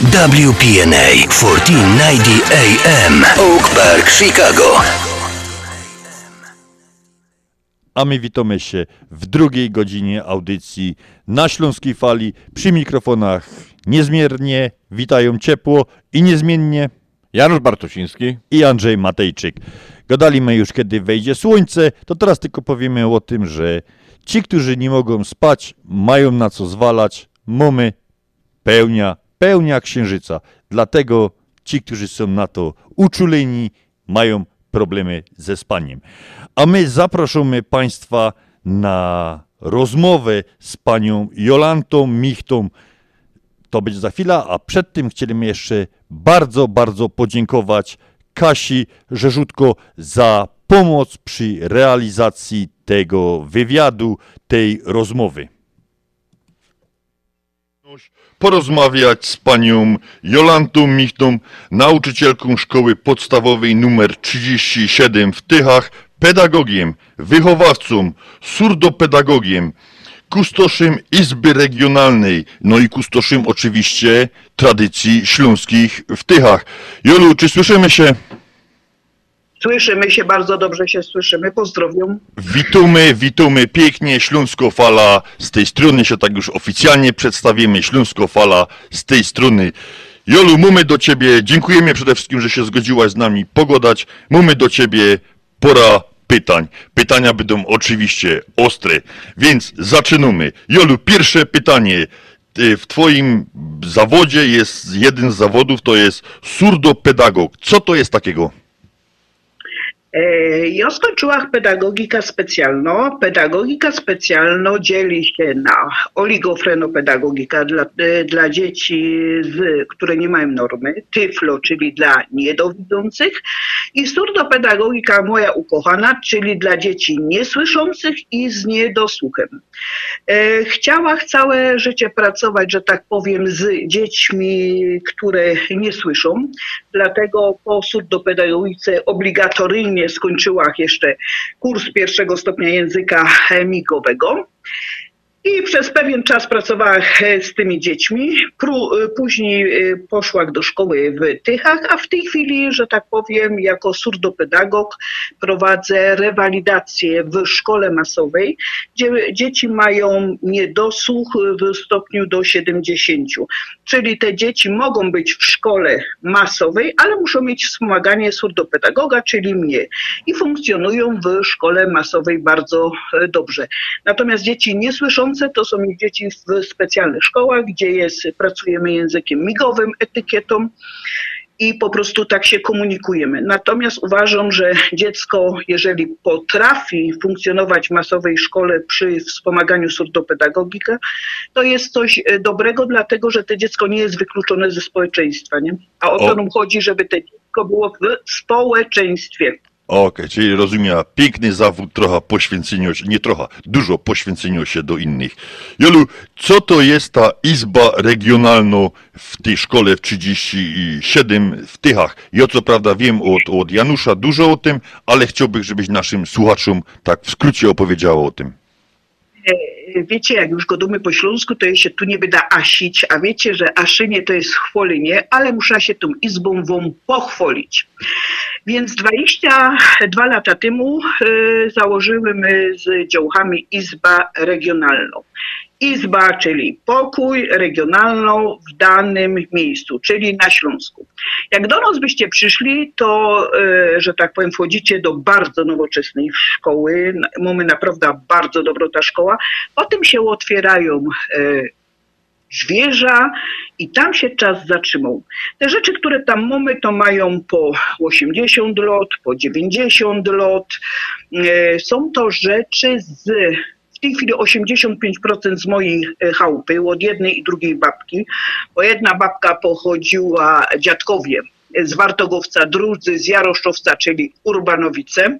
WPNA 1490 AM Oak Park, Chicago. A my witamy się w drugiej godzinie audycji na Śląskiej Fali. Przy mikrofonach niezmiernie witają ciepło i niezmiennie Janusz Bartosiński i Andrzej Matejczyk. Gadaliśmy już, kiedy wejdzie słońce, to teraz tylko powiemy o tym, że ci, którzy nie mogą spać, mają na co zwalać. Mamy pełnia, pełnia księżyca. Dlatego ci, którzy są na to uczuleni, mają problemy ze spaniem. A my zapraszamy Państwa na rozmowę z panią Jolantą Michtą. To będzie za chwilę, a przed tym chcieliśmy jeszcze bardzo, bardzo podziękować Kasi Rzeżutko za pomoc przy realizacji tego wywiadu, tej rozmowy. Porozmawiać z panią Jolantą Michtą, nauczycielką szkoły podstawowej numer 37 w Tychach, pedagogiem, wychowawcą, surdopedagogiem, kustoszem Izby Regionalnej, no i kustoszem oczywiście tradycji śląskich w Tychach. Jolu, czy słyszymy się? Słyszymy się, bardzo dobrze się słyszymy. Pozdrowiam. Witamy, witamy pięknie, Śląsko Fala z tej strony się tak już oficjalnie przedstawimy, Śląsko Fala z tej strony. Jolu, mamy do Ciebie, dziękujemy przede wszystkim, że się zgodziłaś z nami pogodać. Mamy do Ciebie pora pytań. Pytania będą oczywiście ostre, więc zaczynamy. Jolu, pierwsze pytanie. W Twoim zawodzie jest jeden z zawodów, to jest surdopedagog. Co to jest takiego? E, Ja skończyłam pedagogikę specjalną. Pedagogika specjalna dzieli się na oligofrenopedagogika dla, e, dla dzieci, z, które nie mają normy, tyflo, czyli dla niedowidzących i surdopedagogika moja ukochana, czyli dla dzieci niesłyszących i z niedosłuchem. E, Chciałam całe życie pracować, że tak powiem, z dziećmi, które nie słyszą. Dlatego po surdopedagogice obligatoryjnie skończyłam jeszcze kurs pierwszego stopnia języka migowego. I przez pewien czas pracowałam e, z tymi dziećmi. E, Później e, poszłam do szkoły w Tychach, a w tej chwili, że tak powiem, jako surdopedagog prowadzę rewalidację w szkole masowej, gdzie dzieci mają niedosłuch w stopniu do 70. Czyli te dzieci mogą być w szkole masowej, ale muszą mieć wspomaganie surdopedagoga, czyli mnie. I funkcjonują w szkole masowej bardzo dobrze. Natomiast dzieci niesłyszące to są dzieci w specjalnych szkołach, gdzie jest, pracujemy językiem migowym, etykietą i po prostu tak się komunikujemy. Natomiast uważam, że dziecko, jeżeli potrafi funkcjonować w masowej szkole przy wspomaganiu surdopedagogika, to jest coś e, dobrego, dlatego że to dziecko nie jest wykluczone ze społeczeństwa. Nie? A o to nam chodzi, żeby to dziecko było w społeczeństwie. Okej, czyli rozumiem, piękny zawód, trochę poświęcenia się, nie trochę, dużo poświęcenia się do innych. Jolu, co to jest ta izba regionalna w tej szkole w 37 w Tychach? Ja co prawda wiem od, od Janusza dużo o tym, ale chciałbym, żebyś naszym słuchaczom tak w skrócie opowiedziała o tym. E, Wiecie, jak już godumy po śląsku, to je się tu nie wyda asić, a wiecie, że aszynie to jest chwolenie, ale muszę się tą izbą wam pochwalić. Więc 22 lata temu e, założymy z działkami Izba Regionalną. Izba, czyli pokój regionalną w danym miejscu, czyli na Śląsku. Jak do nas byście przyszli, to, e, że tak powiem, wchodzicie do bardzo nowoczesnej szkoły. Mamy naprawdę bardzo dobrą ta szkoła. Potem się otwierają e, zwierza i tam się czas zatrzymał. Te rzeczy, które tam mamy, to mają po 80 lot, po 90 lot. E, Są to rzeczy z w tej chwili 85% z mojej e, chałupy od jednej i drugiej babki, bo jedna babka pochodziła, dziadkowie z Wartogowca, drudzy z Jaroszczowca, czyli Urbanowice.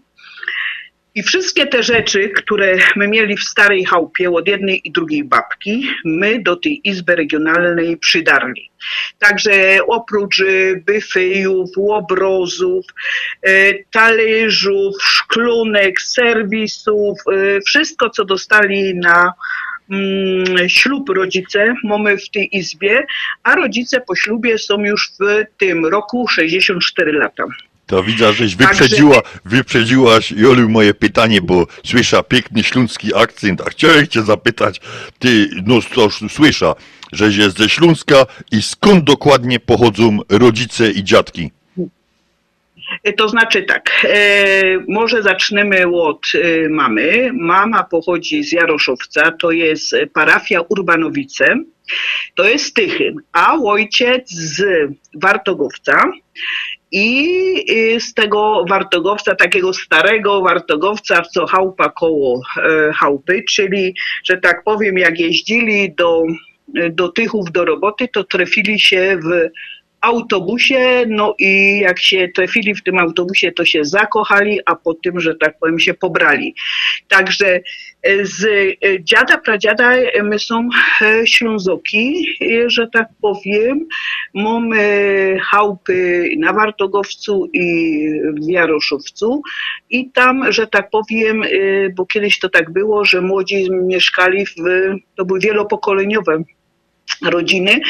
I wszystkie te rzeczy, które my mieli w starej chałupie od jednej i drugiej babki, my do tej izby regionalnej przydarli. Także oprócz e, byfejów, łobrozów, e, talerzów, szklunek, serwisów, e, wszystko co dostali na mm, ślub rodzice mamy w tej izbie, a rodzice po ślubie są już w tym roku 64 lata. To widzę, żeś wyprzedziła, wyprzedziłaś, Jolu, moje pytanie, bo słysza piękny śląski akcent, a chciałem cię zapytać, ty, no to słysza, żeś jest ze Śląska i skąd dokładnie pochodzą rodzice i dziadki? E, To znaczy tak, e, może zaczniemy od e, mamy. Mama pochodzi z Jaroszowca, to jest parafia Urbanowice, to jest Tychyn, a ojciec z Wartogowca. I e, z tego Wartogowca, takiego starego Wartogowca, co chałupa koło e, chałupy, czyli, że tak powiem, jak jeździli do, do Tychów do roboty, to trafili się w autobusie, no i jak się trafili w tym autobusie, to się zakochali, a po tym, że tak powiem, się pobrali. Także e, z e, dziada, pradziada e, my są Ślązoki, że tak powiem. Mamy chałupy na Wartogowcu i w Jaroszowcu i tam, że tak powiem, bo kiedyś to tak było, że młodzi mieszkali w, to były wielopokoleniowe rodziny.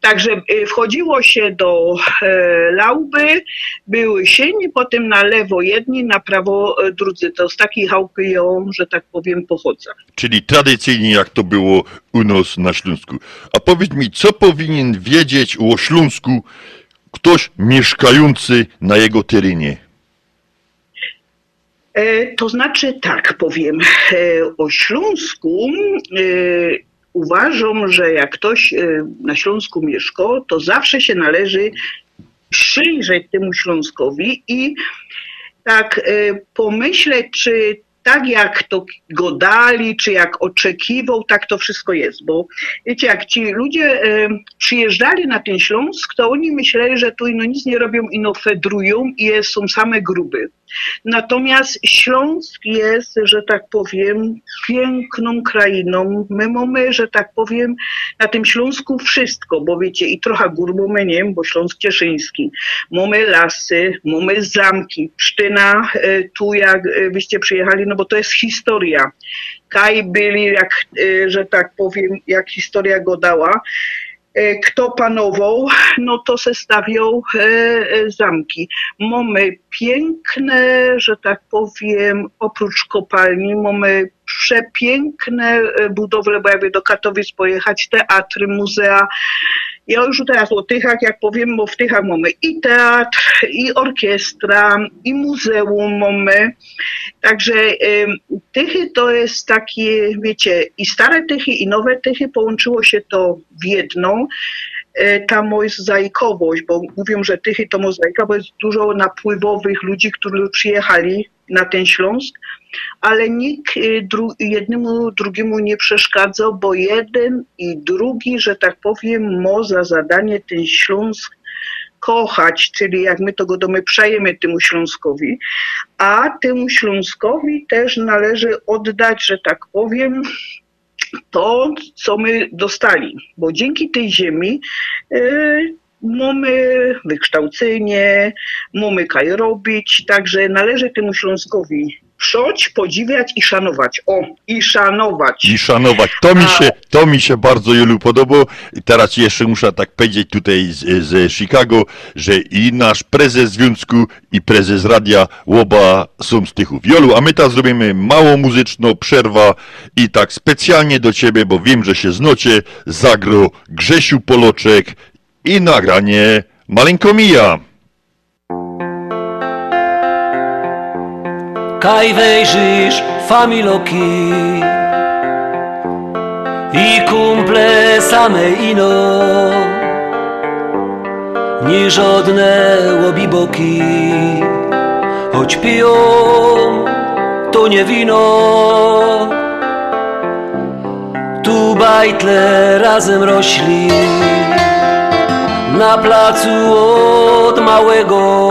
Także y, wchodziło się do e, lauby, były sieni, potem na lewo jedni, na prawo e, drudzy. To z takiej chałupy ją, że tak powiem, pochodzę. Czyli tradycyjnie jak to było u nas na Śląsku. A powiedz mi, co powinien wiedzieć o Śląsku ktoś mieszkający na jego terenie? E, To znaczy tak powiem, o Śląsku uważam, że jak ktoś e, na Śląsku mieszka, to zawsze się należy przyjrzeć temu Śląskowi i tak e, pomyśleć, czy tak jak to go dali, czy jak oczekiwał, tak to wszystko jest. Bo wiecie, jak ci ludzie e, przyjeżdżali na ten Śląsk, to oni myśleli, że tu no nic nie robią, ino fedrują i są same gruby. Natomiast Śląsk jest, że tak powiem, piękną krainą. My mamy, że tak powiem, na tym Śląsku wszystko, bo wiecie, i trochę gór mamy, nie bo Śląsk Cieszyński. Mamy lasy, mamy zamki. Psztyna, e, tu jak e, wyście przyjechali, no bo to jest historia. Kaj byli, jak, e, że tak powiem, jak historia go dała kto panował, no to se e, e, zamki. Mamy piękne, że tak powiem, oprócz kopalni, mamy przepiękne e, budowle, bo jakby do Katowic pojechać, teatry, muzea. Ja już teraz o Tychach, jak powiem, bo w Tychach mamy i teatr, i orkiestra, i muzeum mamy. Także Tychy to jest takie, wiecie, i stare Tychy, i nowe Tychy, połączyło się to w jedną. E, Ta mozaikowość, bo mówią, że Tychy to mozaika, bo jest dużo napływowych ludzi, którzy przyjechali na ten Śląsk, ale nikt y, dru- jednemu drugiemu nie przeszkadzał, bo jeden i drugi, że tak powiem, ma za zadanie ten Śląsk kochać, czyli jak my to go domy przejemy temu Śląskowi, a temu Śląskowi też należy oddać, że tak powiem, to, co my dostali, bo dzięki tej ziemi y, mamy wykształcenie, mamy kaj robić, także należy temu Śląskowi przoć, podziwiać i szanować. O, i szanować. I szanować. To mi się, to mi się bardzo Jolu podobało. I teraz jeszcze muszę tak powiedzieć tutaj z, z Chicago, że i nasz prezes związku i prezes radia Łoba są z Tychów. Jolu, a my teraz zrobimy małą muzyczną przerwę i tak specjalnie do ciebie, bo wiem, że się znocie, zagro Grzesiu Poloczek i nagranie Maleńko Mija. Kaj wejrzysz familoki i kumple same ino? Nie żadne łobiboki choć piją to nie wino. Bajtle razem rośli Na placu od małego.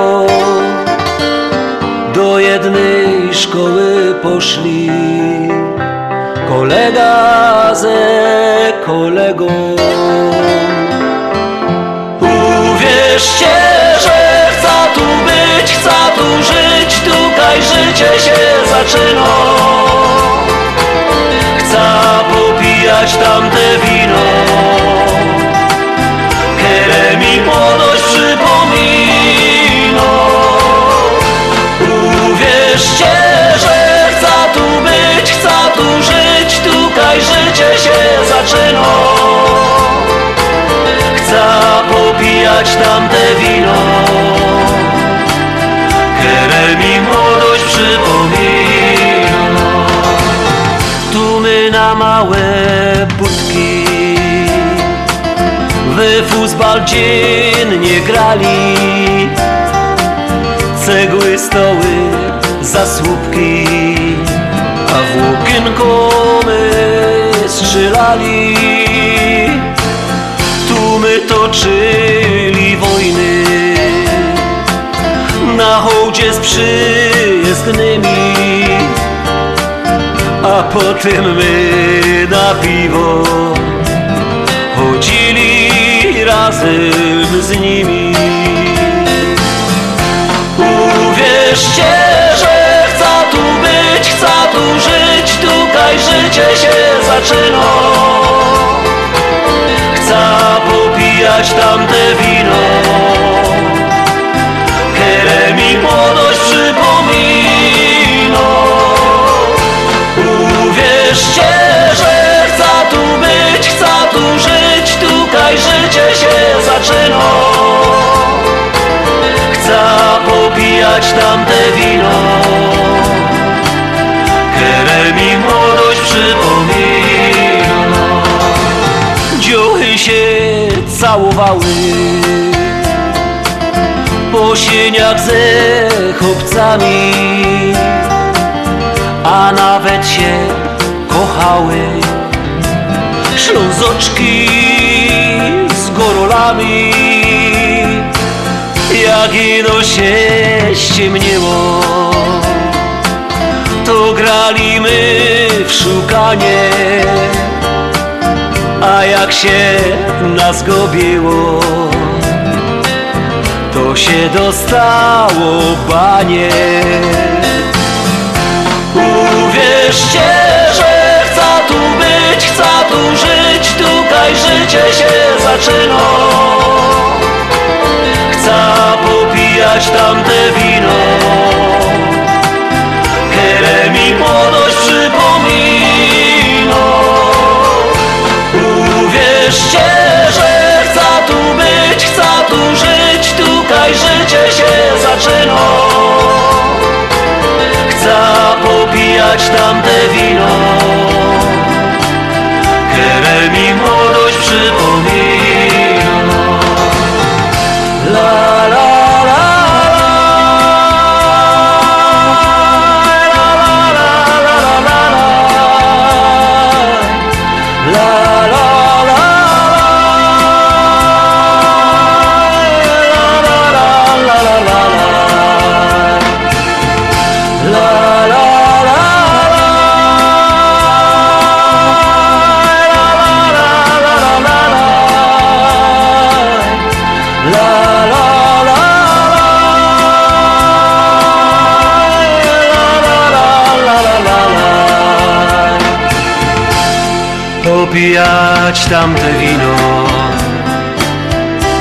Do jednej szkoły poszli. Kolega ze kolegą. Uwierzcie, że chcę tu być, chcę tu żyć. Tutaj życie się zaczyna. Chcę tamte wino Które mi młodość przypomina. Tu my na małe budki W futbal dziennie grali. Cegły, stoły, zasłupki. A w okienko my strzelali. Tu my toczyli wojny. Na hołdzie z przyjezdnymi A potem my na piwo Chodzili razem z nimi. Uwierzcie, że chcę tu być, chcę tu żyć Tutaj życie się zaczyna popijać tamte wino. Które mi młodość przypomina Uwierzcie, że chcę tu być, chcę tu żyć Tutaj życie się zaczyna. Chcę popijać tamte wino. Które mi młodość przypomina Dziuchy się całowały. Po sieniach ze chłopcami A nawet się kochały. Ślązoczki z gorolami Jak ino się ściemniło. To grali my w szukanie A jak się nas gobiło To się dostało banie Uwierzcie, że chcę tu być, chcę tu żyć Tutaj życie się zaczyna. Chcę popijać tamte wino. Które mi młodość przypomina Tutaj życie się zaczyna. Chcę popijać tamte wino. Które mi młodość przypomina Popijać tamte wino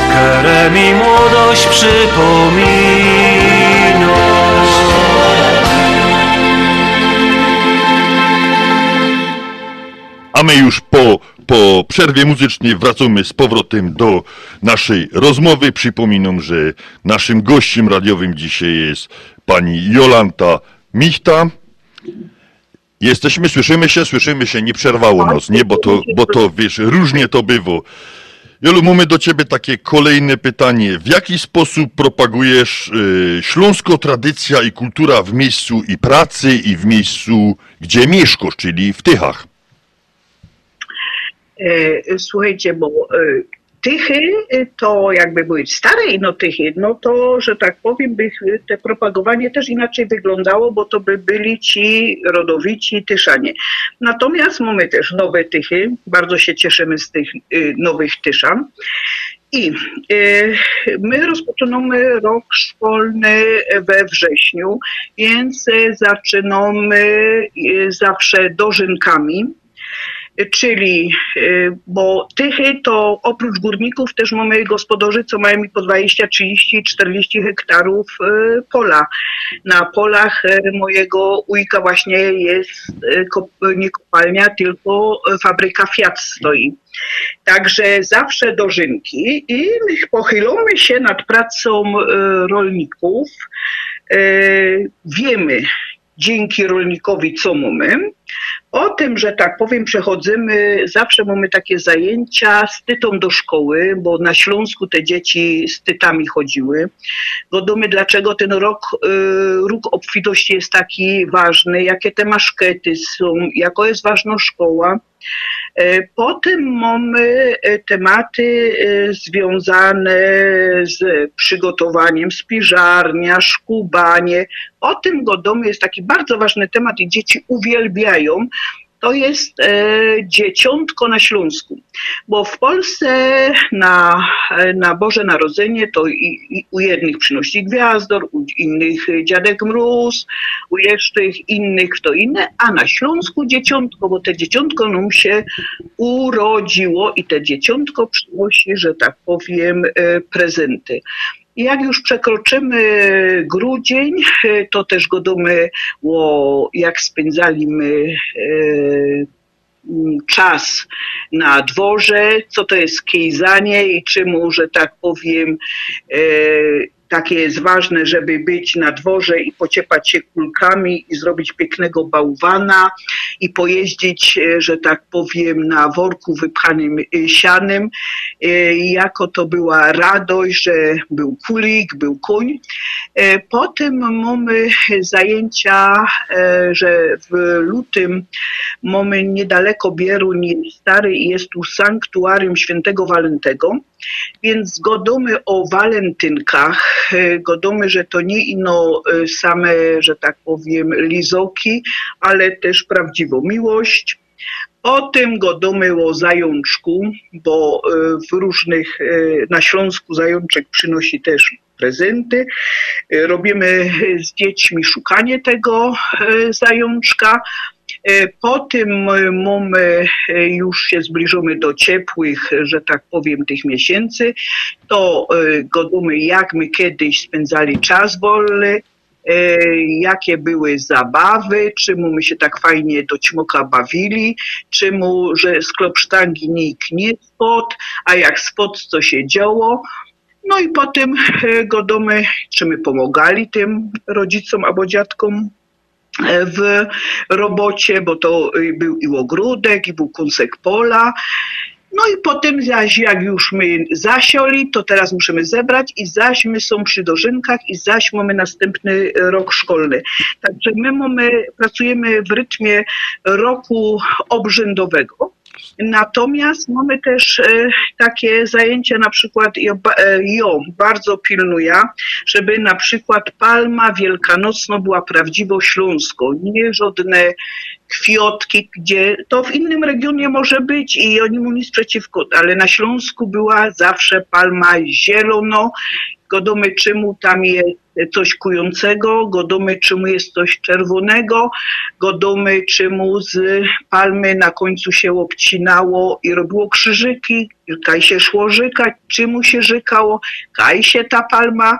Które mi młodość przypomina A my już po, po przerwie muzycznej wracamy z powrotem do naszej rozmowy. Przypominam, że naszym gościem radiowym dzisiaj jest pani Jolanta Michta. Jesteśmy, słyszymy się, słyszymy się, nie przerwało nas, nie? Bo to, bo to wiesz, różnie to bywa. Jolu, mamy do ciebie takie kolejne pytanie. W jaki sposób propagujesz y, śląską tradycja i kultura w miejscu i pracy i w miejscu, gdzie mieszkasz, czyli w Tychach? E, Słuchajcie, bo e, tychy e, to jakby były stare inotychy, no to, że tak powiem, by te propagowanie też inaczej wyglądało, bo to by byli ci rodowici tyszanie. Natomiast mamy też nowe tychy, bardzo się cieszymy z tych y, nowych tyszan. I y, my rozpoczynamy rok szkolny we wrześniu, więc y, zaczynamy y, zawsze dożynkami. Czyli, y, bo tychy to oprócz górników też mamy gospodarzy, co mają po 20, 30, 40 hektarów y, pola. Na polach y, mojego ujka właśnie jest nie kopalnia, tylko fabryka Fiat stoi. Także zawsze dożynki i pochylamy się nad pracą rolników. Wiemy dzięki rolnikowi, co mamy. O tym, że tak powiem, przechodzimy, zawsze mamy takie zajęcia z tytą do szkoły, bo na Śląsku te dzieci z tytami chodziły. Wiadomo, dlaczego ten rok, y, róg obfitości jest taki ważny, jakie te maszkety są, jaka jest ważna szkoła. E, Potem mamy e, tematy e, związane z przygotowaniem spiżarnia, szkubanie. O tym godomy jest taki bardzo ważny temat i dzieci uwielbiają. To jest e, dzieciątko na Śląsku, bo w Polsce na, na Boże Narodzenie to i, i u jednych przynosi gwiazdor, u innych dziadek mróz, u jeszcze innych to inne, a na Śląsku dzieciątko, bo te dzieciątko nam się urodziło i te dzieciątko przynosi, że tak powiem, e, prezenty. Jak już przekroczymy grudzień, e, to też godomy, o, jak spędzaliśmy e, m, czas na dworze, co to jest kejzanie i czemu, że tak powiem, e, takie jest ważne, żeby być na dworze i pociepać się kulkami i zrobić pięknego bałwana i pojeździć, e, że tak powiem, na worku wypchanym e, sianem. E, Jako to była radość, że był kulik, był koń. Potem mamy zajęcia, że w lutym mamy niedaleko Bieruń Stary jest tu sanktuarium świętego Walentego, więc godomy o walentynkach, e, godomy, że to nie ino e, same, że tak powiem, lizoki, ale też prawdziwą miłość. O tym godomy o zajączku, bo e, w różnych, na Śląsku zajączek przynosi też prezenty. Robimy z dziećmi szukanie tego zajączka. E, Po tym e, mamy, e, już się zbliżamy do ciepłych, że tak powiem, tych miesięcy, to godomy, jak my kiedyś spędzali czas wolny, jakie były zabawy, czemu my się tak fajnie do ćmoka bawili, czemu, że z klopsztangi nikt nie spod, a jak spod, co się działo. No i potem godomy, czy my pomagali tym rodzicom albo dziadkom w robocie, bo to był i ogródek, i był kąsek pola. No i potem zaś jak już my zasioli, to teraz musimy zebrać i zaś my są przy dożynkach i zaś mamy następny rok szkolny. Także my mamy, pracujemy w rytmie roku obrzędowego. Natomiast mamy też e, takie zajęcia, na przykład e, jo bardzo pilnuje, żeby na przykład palma wielkanocna była prawdziwo śląsko, nie żadne kwiotki, gdzie to w innym regionie może być i oni mu nic przeciwko, ale na Śląsku była zawsze palma zielono, godomy czemu tam jest coś kującego, godomy czemu jest coś czerwonego, godomy czemu z palmy na końcu się obcinało i robiło krzyżyki, kaj się szło żykać, czemu się żykało, kaj się ta palma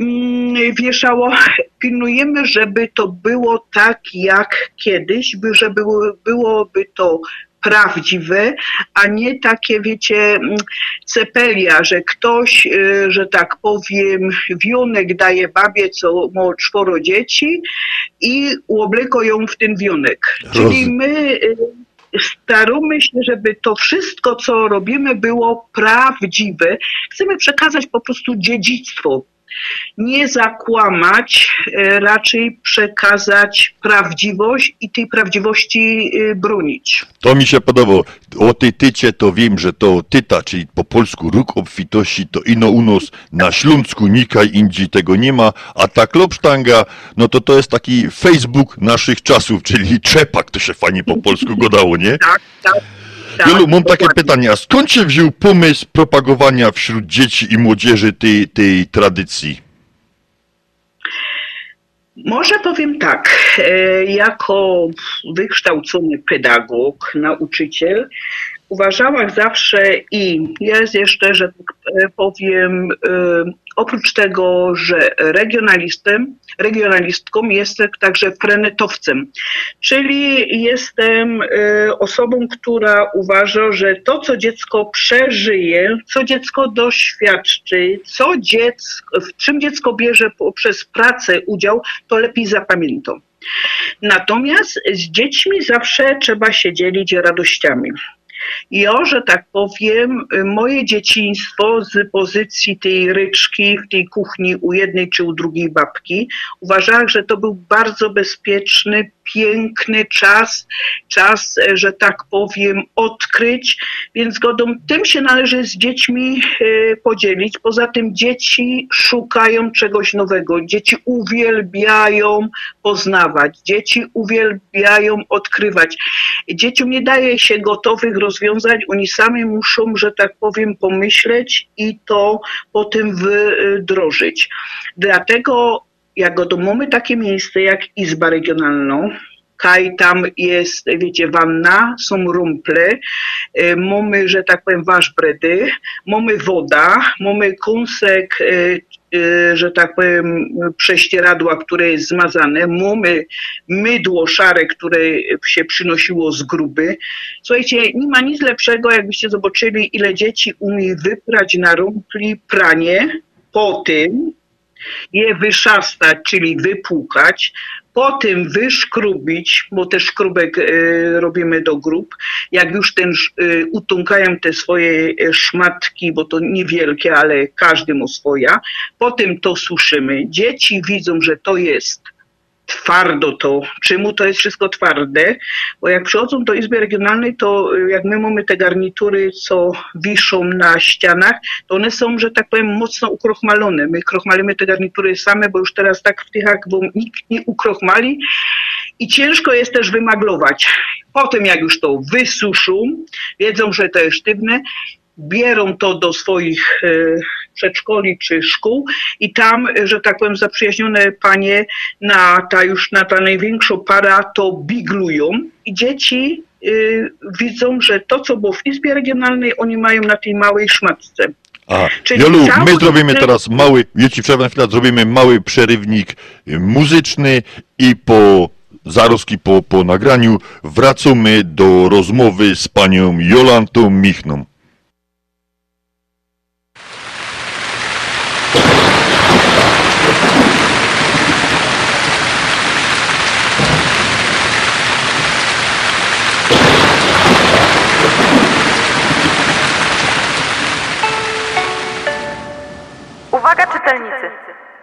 mm, wieszało. Pilnujemy, żeby to było tak jak kiedyś, by, żeby było, byłoby to prawdziwe, a nie takie, wiecie, mm, cepelia, że ktoś, y, że tak powiem, wionek daje babie, co ma czworo dzieci i uobliko ją w ten wionek. Czyli my y, staramy się, żeby to wszystko, co robimy, było prawdziwe. Chcemy przekazać po prostu dziedzictwo nie zakłamać, e, raczej przekazać prawdziwość i tej prawdziwości e, bronić. To mi się podobało. O tej tycie to wiem, że to tyta, czyli po polsku róg obfitości, to ino u nas na Śląsku nikaj indziej tego nie ma, a ta klopsztanga, no to to jest taki Facebook naszych czasów, czyli czepak, to się fajnie po polsku godało, nie? Tak, tak. Jolu, mam takie pytanie, a skąd się wziął pomysł propagowania wśród dzieci i młodzieży tej, tej tradycji? Może powiem tak, e, jako wykształcony pedagog, nauczyciel, uważałam zawsze i jest jeszcze, że tak e, powiem, e, oprócz tego, że regionalistem, regionalistką jestem także frenetowcem, czyli jestem e, osobą, która uważa, że to, co dziecko przeżyje, co dziecko doświadczy, co dziecko, w czym dziecko bierze poprzez pracę udział, to lepiej zapamięta. Natomiast z dziećmi zawsze trzeba się dzielić radościami. O, że tak powiem, moje dzieciństwo z pozycji tej ryczki w tej kuchni u jednej czy u drugiej babki, uważałam, że to był bardzo bezpieczny, piękny czas, czas, że tak powiem, odkryć, więc zgodą tym się należy z dziećmi e, podzielić. Poza tym dzieci szukają czegoś nowego, dzieci uwielbiają poznawać, dzieci uwielbiają odkrywać. Dzieciom nie daje się gotowych rozwiązań, oni sami muszą, że tak powiem, pomyśleć i to potem wdrożyć. Dlatego jak to mamy takie miejsce jak Izba Regionalna, Kaj tam jest, wiecie, wanna, są rumple, e, mamy, że tak powiem, waszbredy, mamy woda, mamy kąsek, e, że tak powiem, prześcieradła, które jest zmazane, mamy mydło szare, które się przynosiło z gruby. Słuchajcie, nie ma nic lepszego, jakbyście zobaczyli, ile dzieci umie wyprać na rumpli pranie, po tym je wyszastać, czyli wypłukać, potem wyszkrubić, bo też szkrubek e, robimy do grup. Jak już ten e, utunkają te swoje e, szmatki, bo to niewielkie, ale każdy ma swoja, potem to suszymy. Dzieci widzą, że to jest twardo to, czemu to jest wszystko twarde, bo jak przychodzą do Izby Regionalnej, to y, jak my mamy te garnitury, co wiszą na ścianach, to one są, że tak powiem, mocno ukrochmalone. My krochmalimy te garnitury same, bo już teraz tak w tychach, bo nikt nie ukrochmali i ciężko jest też wymaglować. Potem jak już to wysuszą, wiedzą, że to jest sztywne, bierą to do swoich e, przedszkoli czy szkół i tam, że tak powiem, zaprzyjaźnione panie na ta już na ta największą para to biglują i dzieci y, widzą, że to, co było w Izbie Regionalnej, oni mają na tej małej szmatce. A, Czyli Jolu, my zrobimy ten- teraz mały, przerwę na chwilę, zrobimy mały przerywnik muzyczny i po zaroski po, po nagraniu wracamy do rozmowy z panią Jolantą Michną. Uwaga czytelnicy!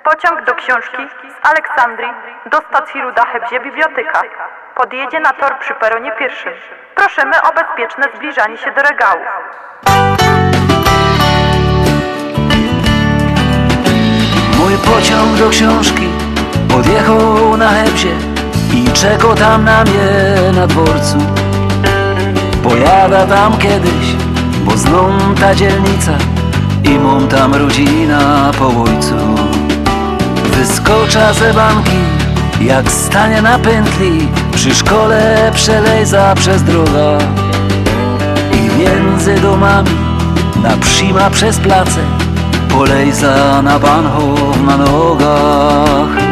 Pociąg do książki z Aleksandrii do stacji Rudachebzie Biblioteka. Podjedzie na tor przy peronie pierwszym. Prosimy o bezpieczne zbliżanie się do regałów. Mój pociąg do książki podjechał na Hebzie i czekał tam na mnie na dworcu. Pojada tam kiedyś, bo zną ta dzielnica i mam tam rodzina po ojcu. Wyskocza ze banki, jak stanie na pętli, przy szkole przelejza przez droga. I między domami, na przyma przez place, polejza na Bahnhof na nogach.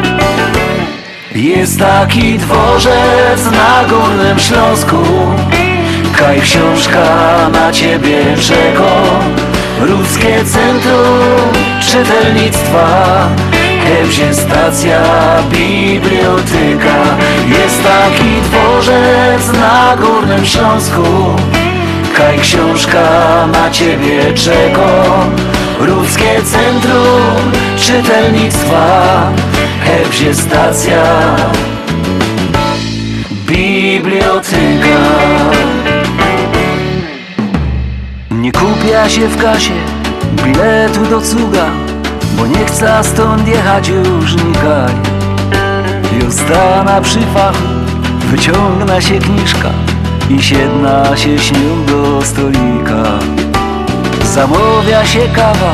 Jest taki dworzec na Górnym Śląsku, kaj książka na ciebie czeko. Rudzkie Centrum Czytelnictwa, Hebzie stacja biblioteka. Jest taki dworzec na Górnym Śląsku, kaj książka na ciebie czeko. Ruskie Centrum Czytelnictwa Hebzie stacja Biblioteka Nie kupia się w kasie biletu do cuga Bo nie chce stąd jechać już nikaj I ostana przy fachu Wyciągna się kniżka I siedna się śnią do stolika. Zamawia się kawa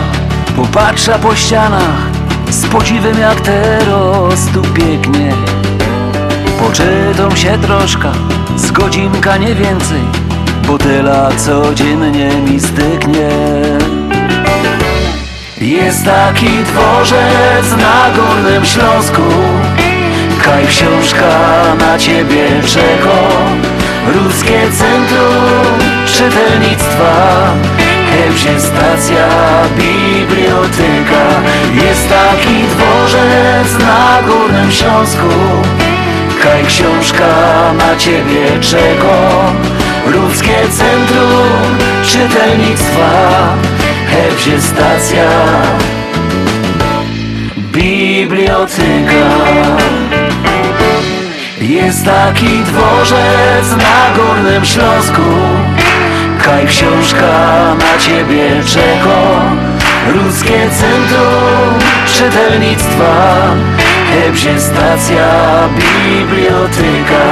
Popatrza po ścianach Z podziwem jak teraz tu pięknie Poczytam się troszkę Z godzinka nie więcej Bo tyle codziennie mi styknie Jest taki dworzec na Górnym Śląsku. Kaj książka na ciebie czeka Ruskie Centrum Czytelnictwa. Hebzie stacja biblioteka. Jest taki dworzec na Górnym Śląsku. Kaj książka na ciebie czeka Ruskie Centrum Czytelnictwa Hebzie stacja. Biblioteka. Jest taki dworzec na Górnym Śląsku. Kaj książka na ciebie czeka. Ruskie Centrum Czytelnictwa Hebzie stacja biblioteka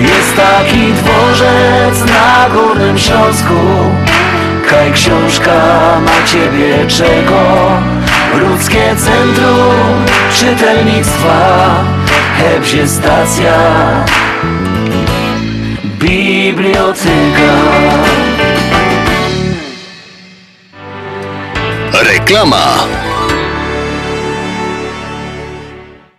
Jest taki dworzec na Górnym Śląsku. Kaj książka na ciebie czeka Ludzkie Centrum Czytelnictwa. Hebzie stacja Biblioteka. Reklama.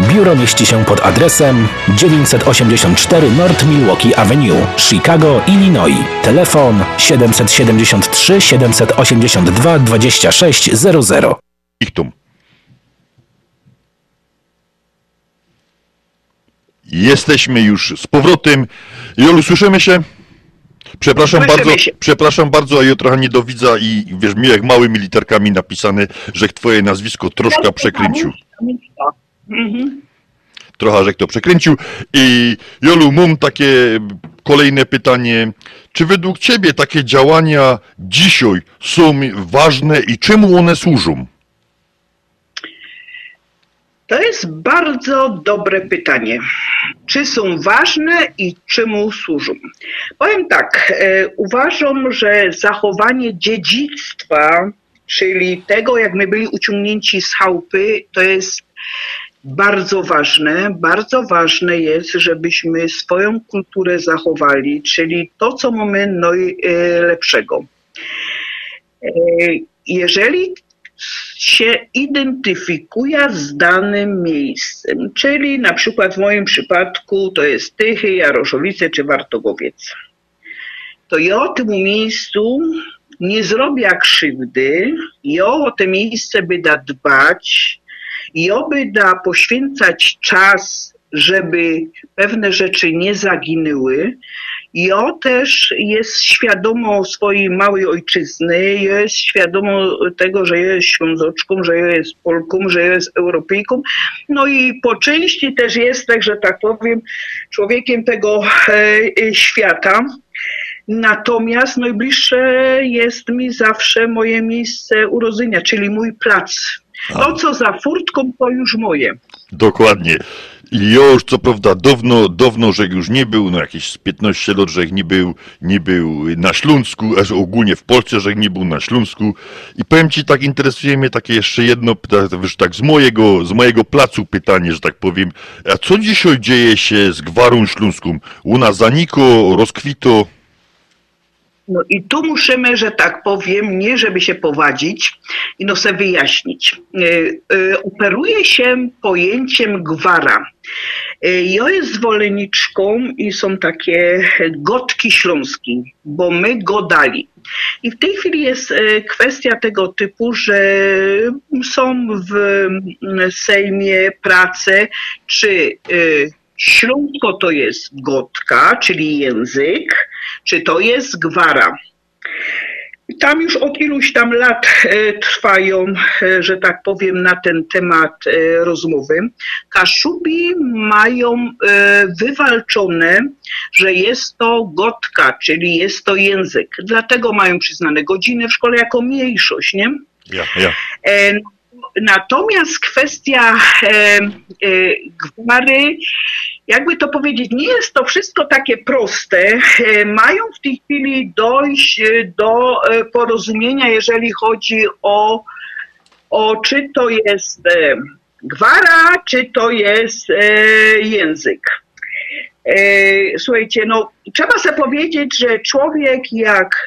Biuro mieści się pod adresem 984 North Milwaukee Avenue, Chicago, Illinois. Telefon 773 782 2600. Ichtum. Jesteśmy już z powrotem. Jolu, słyszymy się? Przepraszam Słyszymy bardzo, się. przepraszam bardzo, a ja trochę nie do widza i wiesz, mi jak małymi literkami napisane, że twoje nazwisko troszkę przekręcił. Mhm. Trochę, że kto przekręcił. I Jolu, mam takie kolejne pytanie. Czy według ciebie takie działania dzisiaj są ważne i czemu one służą? To jest bardzo dobre pytanie. Czy są ważne i czemu służą? Powiem tak, e, uważam, że zachowanie dziedzictwa, czyli tego, jak my byli uciągnięci z chałupy, to jest bardzo ważne. Bardzo ważne jest, żebyśmy swoją kulturę zachowali, czyli to, co mamy najlepszego. E, Jeżeli się identyfikuje z danym miejscem. Czyli na przykład w moim przypadku to jest Tychy, Jaroszowice czy Wartogowiec. To ja temu miejscu nie zrobię krzywdy, ja o te miejsce byda dbać, ja byda poświęcać czas, żeby pewne rzeczy nie zaginęły. Ja też jest świadomo swojej małej ojczyzny, jest świadomo tego, że jest Ślązoczką, że jest Polką, że jest Europejką. No i po części też jest, tak że tak powiem, człowiekiem tego e, e, świata. Natomiast najbliższe jest mi zawsze moje miejsce urodzenia, czyli mój plac. To, co za furtką, to już moje. Dokładnie. I już co prawda dawno, dawno, że już nie był, no jakieś z 15 lat, że nie był, nie był na Śląsku, aż ogólnie w Polsce, że nie był na Śląsku. I powiem Ci, tak interesuje mnie takie jeszcze jedno, pyta- wiesz, tak z mojego, z mojego placu pytanie, że tak powiem. A co dzisiaj dzieje się z Gwarą Śląską? Ona zaniko, rozkwito? No i tu musimy, że tak powiem, nie żeby się powadzić, ino sobie wyjaśnić. E, Operuje się pojęciem gwara. E, Ja jest zwolenniczką i są takie gotki śląski, bo my go dali. I w tej chwili jest kwestia tego typu, że są w Sejmie prace, czy Śląsko to jest gotka, czyli język, czy to jest gwara. Tam już od iluś tam lat e, trwają, e, że tak powiem, na ten temat e, rozmowy. Kaszubi mają wywalczone, że jest to gotka, czyli jest to język. Dlatego mają przyznane godziny w szkole jako mniejszość, nie? Ja, ja. Natomiast kwestia e, e, gwary, jakby to powiedzieć, nie jest to wszystko takie proste. E, Mają w tej chwili dojść do porozumienia, jeżeli chodzi o, o czy to jest gwara, czy to jest język. Słuchajcie, no trzeba sobie powiedzieć, że człowiek jak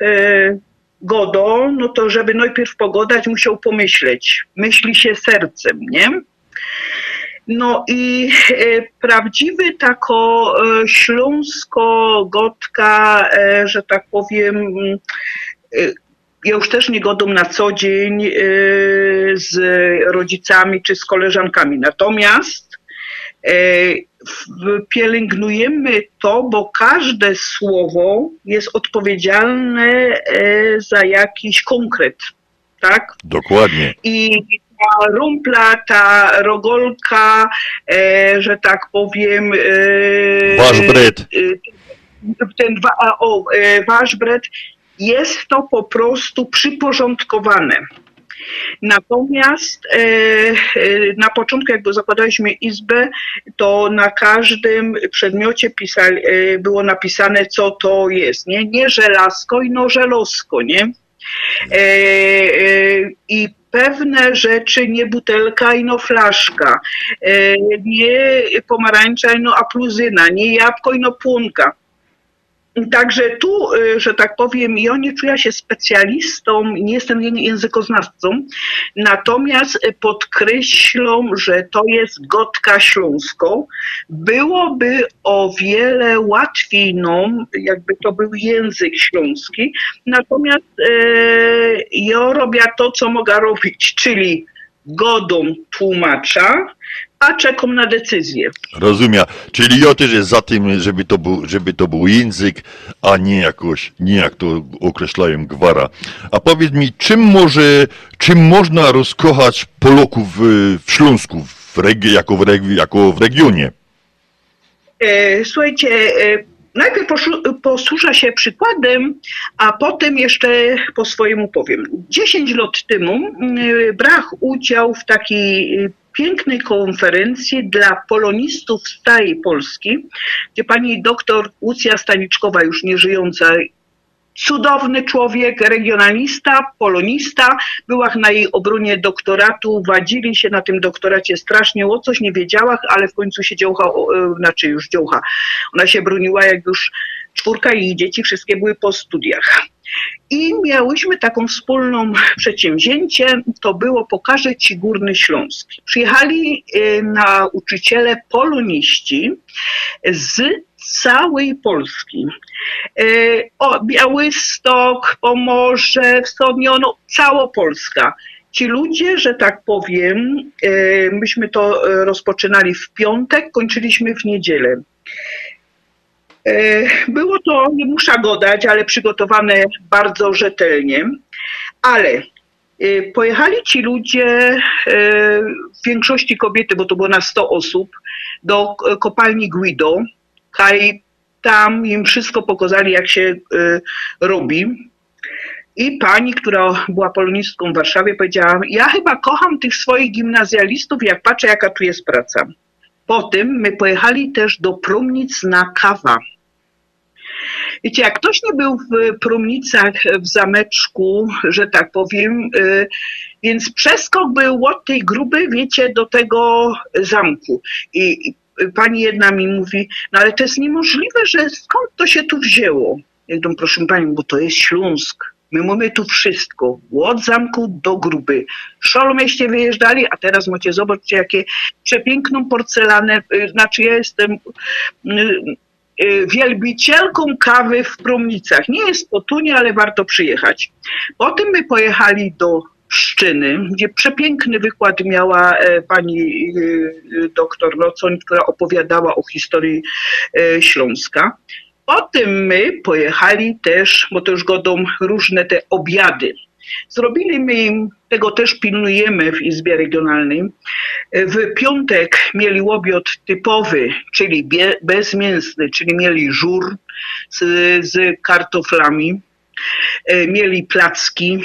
godo, no to żeby najpierw pogodać, musiał pomyśleć. Myśli się sercem, nie? No i e, prawdziwy tako e, śląsko-gotka, e, że tak powiem, e, ja już też nie godą na co dzień e, z rodzicami czy z koleżankami. Natomiast pielęgnujemy to, bo każde słowo jest odpowiedzialne e, za jakiś konkret, tak? Dokładnie. I ta rumpla, ta rogolka, e, że tak powiem. E, Wasz bret. e, ten wa, o, e, wasz bret, jest to po prostu przyporządkowane. Natomiast e, e, na początku, jakby zakładaliśmy izbę, to na każdym przedmiocie pisali, e, było napisane, co to jest. Nie, nie żelazko, no żelosko, nie? I pewne rzeczy, nie butelka, ino flaszka, nie pomarańcza, ino apluzyna, nie jabłko, ino płonka. Także tu, y, że tak powiem, ja nie czuję się specjalistą, nie jestem językoznawcą, natomiast podkreślą, że to jest gotka śląską. Byłoby o wiele łatwiej nam, jakby to był język śląski, natomiast e, ja robię to, co mogę robić, czyli godą tłumacza, a czekam na decyzję. Rozumiem. Czyli ja też jest za tym, żeby to był, żeby to był język, a nie jakoś, nie jak to określają gwara. A powiedz mi, czym może, czym można rozkochać Polaków w, w Śląsku, w regi- jako, w regi- jako w regionie? E, Słuchajcie, e, najpierw posłużę się przykładem, a potem jeszcze po swojemu powiem. 10 lat temu mm, brach udział w takiej e, pięknej konferencji dla polonistów z Polski, gdzie pani doktor Łucja Staniczkowa, już nieżyjąca, cudowny człowiek, regionalista, polonista. Była na jej obronie doktoratu, wadzili się na tym doktoracie strasznie, o coś nie wiedziała, ale w końcu się dziołcha, e, znaczy już dziołcha. Ona się broniła jak już czwórka jej dzieci, wszystkie były po studiach. I miałyśmy taką wspólną przedsięwzięcie, to było Pokażę Ci Górny Śląsk. Przyjechali y, nauczyciele poloniści z całej Polski. Y, O, Białystok, Pomorze, Wschodnio, no Całopolska. Ci ludzie, że tak powiem, y, myśmy to rozpoczynali w piątek, kończyliśmy w niedzielę. E, Było to, nie muszę godać, ale przygotowane bardzo rzetelnie. Ale e, pojechali ci ludzie, e, w większości kobiety, bo to było na 100 osób, do kopalni Guido. Kaj tam im wszystko pokazali, jak się e, robi. I pani, która była polonistką w Warszawie, powiedziała: Ja chyba kocham tych swoich gimnazjalistów, jak patrzę, jaka tu jest praca. Potem my pojechali też do Promnic na kawa. Wiecie, jak ktoś nie był w Promnicach, w zameczku, że tak powiem, y, więc przeskok był od tej gruby, wiecie, do tego zamku. I pani jedna mi mówi, no ale to jest niemożliwe, że skąd to się tu wzięło? Ja mówię, proszę pani, bo to jest Śląsk. My mamy tu wszystko, od zamku do gruby. Szolmieście wyjeżdżali, a teraz macie, zobaczcie, jakie przepiękną porcelanę, y, znaczy ja jestem y, y, wielbicielką kawy w Promnicach. Nie jest to tunie, ale warto przyjechać. Potem my pojechali do Pszczyny, gdzie przepiękny wykład miała e, pani e, doktor Nocoń, która opowiadała o historii e, Śląska. Potem my pojechali też, bo to już godą różne te obiady. Zrobili my tego też pilnujemy w Izbie Regionalnej. W piątek mieli łobiot typowy, czyli bezmięsny, czyli mieli żur z, z kartoflami, mieli placki.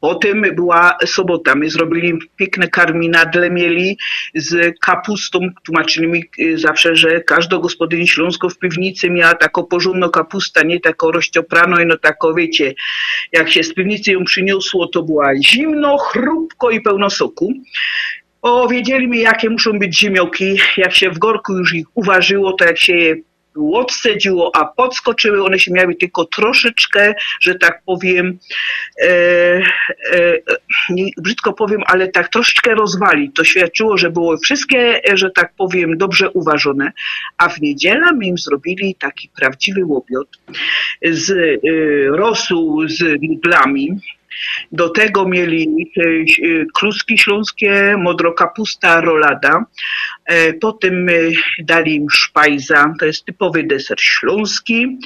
Potem była sobota, my zrobili piękne karminadle, mieli z kapustą, tłumaczyli mi e, zawsze, że każda gospodyni Śląsko w piwnicy miała taką porządną kapustę, nie taką rozciopraną, no taką wiecie, jak się z piwnicy ją przyniosło, to była zimno, chrupko i pełno soku. O, wiedzieli mi, jakie muszą być ziemioki. Jak się w gorku już ich uważyło, to jak się je odsedziło, a podskoczyły, one się miały tylko troszeczkę, że tak powiem, e, e, nie, brzydko powiem, ale tak troszeczkę rozwali. To świadczyło, że było wszystkie, że tak powiem, dobrze uważone. A w niedzielę my im zrobili taki prawdziwy łobiot z e, rosół z miglami, do tego mieli e, kluski śląskie, modrokapusta, rolada. E, Potem e, dali im szpajza, to jest typowy deser śląski.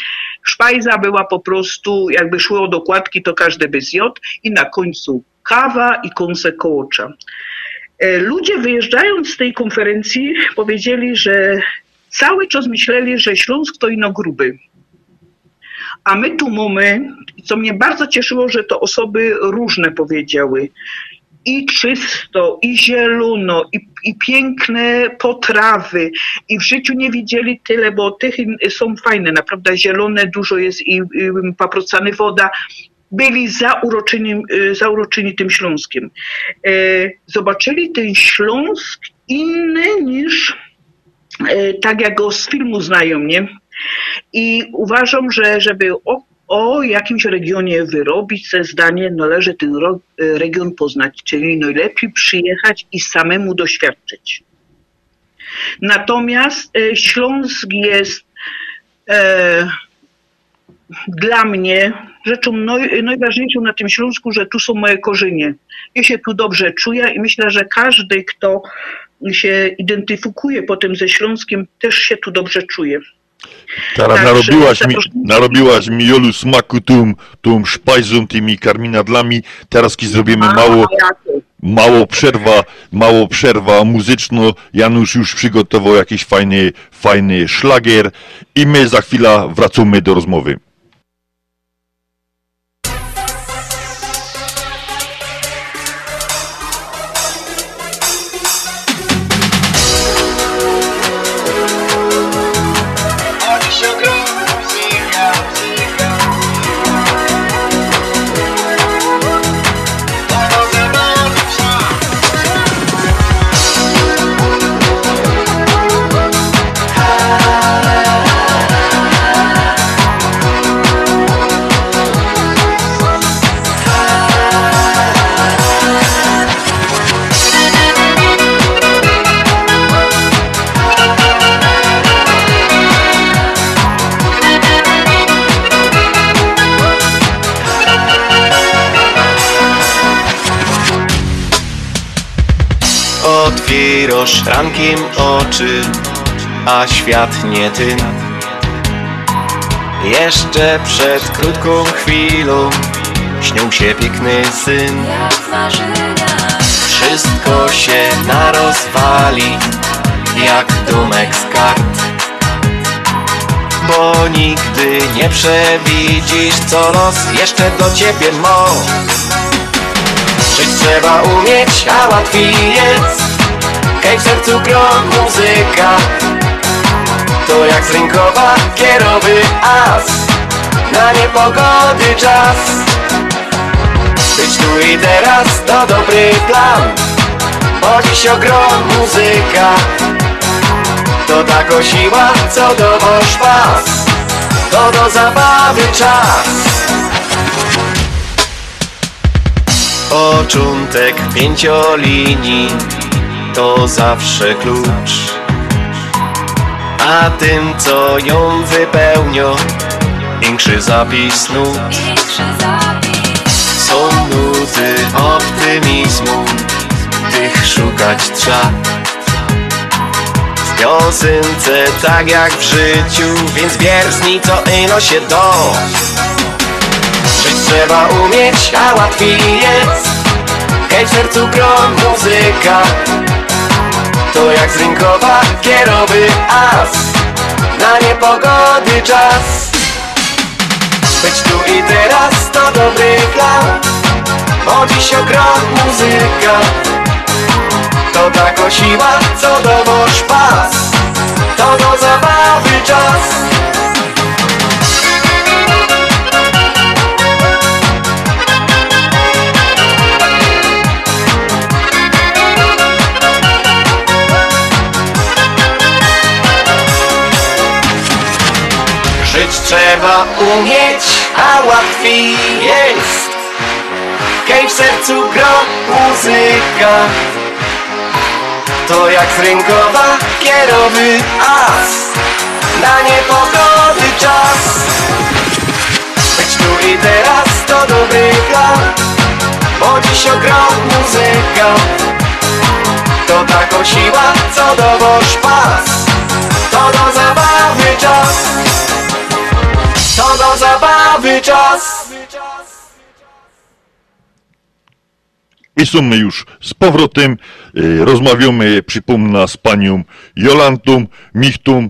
Szpajza była po prostu, jakby szło do kładki, to każdy by zjadł i na końcu kawa i kąsek kołocza. Ludzie wyjeżdżając z tej konferencji powiedzieli, że cały czas myśleli, że Śląsk to ino gruby. A my tu mamy, co mnie bardzo cieszyło, że to osoby różne powiedziały. I czysto, i zielono, i, i piękne potrawy. I w życiu nie widzieli tyle, bo tych są fajne, naprawdę zielone, dużo jest i, i paprocany woda. Byli zauroczeni, zauroczeni tym Śląskiem. E, Zobaczyli ten Śląsk inny niż e, tak jak go z filmu znają, nie? I uważam, że żeby o, o jakimś regionie wyrobić te zdanie, należy ten ro, region poznać, czyli najlepiej przyjechać i samemu doświadczyć. Natomiast e, Śląsk jest e, dla mnie rzeczą naj, najważniejszą na tym Śląsku, że tu są moje korzenie. Ja się tu dobrze czuję i myślę, że każdy, kto się identyfikuje potem ze Śląskiem, też się tu dobrze czuje. Teraz Także narobiłaś mi, narobiłaś mi Jolu smaku tą, tą szpajzą, tymi karminadlami. Teraz ki zrobimy mało, mało przerwa, mało przerwa muzyczno. Janusz już przygotował jakiś fajny, fajny szlagier i my za chwilę wracamy do rozmowy. Otwierasz rankiem oczy, a świat nie ty. Jeszcze przed krótką chwilą śnił się piękny syn. Wszystko się narozwali, jak domek z kart. Bo nigdy nie przewidzisz, co los jeszcze do ciebie ma. Żyć trzeba umieć, a łatwiej jest Hej w sercu gro muzyka. To jak z rynkowa kierowy as Na niepogody czas. Być tu i teraz to dobry plan Bo dziś ogrom muzyka. To tako siła, co do pas To do zabawy czas. Początek pięciolinii to zawsze klucz. A tym co ją wypełnią większy zapis nut. Są nuty optymizmu, tych szukać trzeba. W piosence tak jak w życiu, więc wierzni co ino się do. Żyć trzeba umieć, a łatwiej jest. Hej w sercu grom muzyka To jak z rynkowa kierowy as. Na niepogody czas. Być tu i teraz to dobry plan. Bo dziś ogrom muzyka. To tako siła, co do pas. To do zabawy czas trzeba umieć, a łatwiej jest. Hej w sercu gro muzyka. To jak z rynkowa kierowy as. Na niepogody czas. Być tu i teraz to dobry plan Bo dziś ogrom muzyka. To tako siła, co do pas. To do zabawy czas Zabawy czas I są my już z powrotem. y, Rozmawiamy, przypomnę, z panią Jolantą Michtą,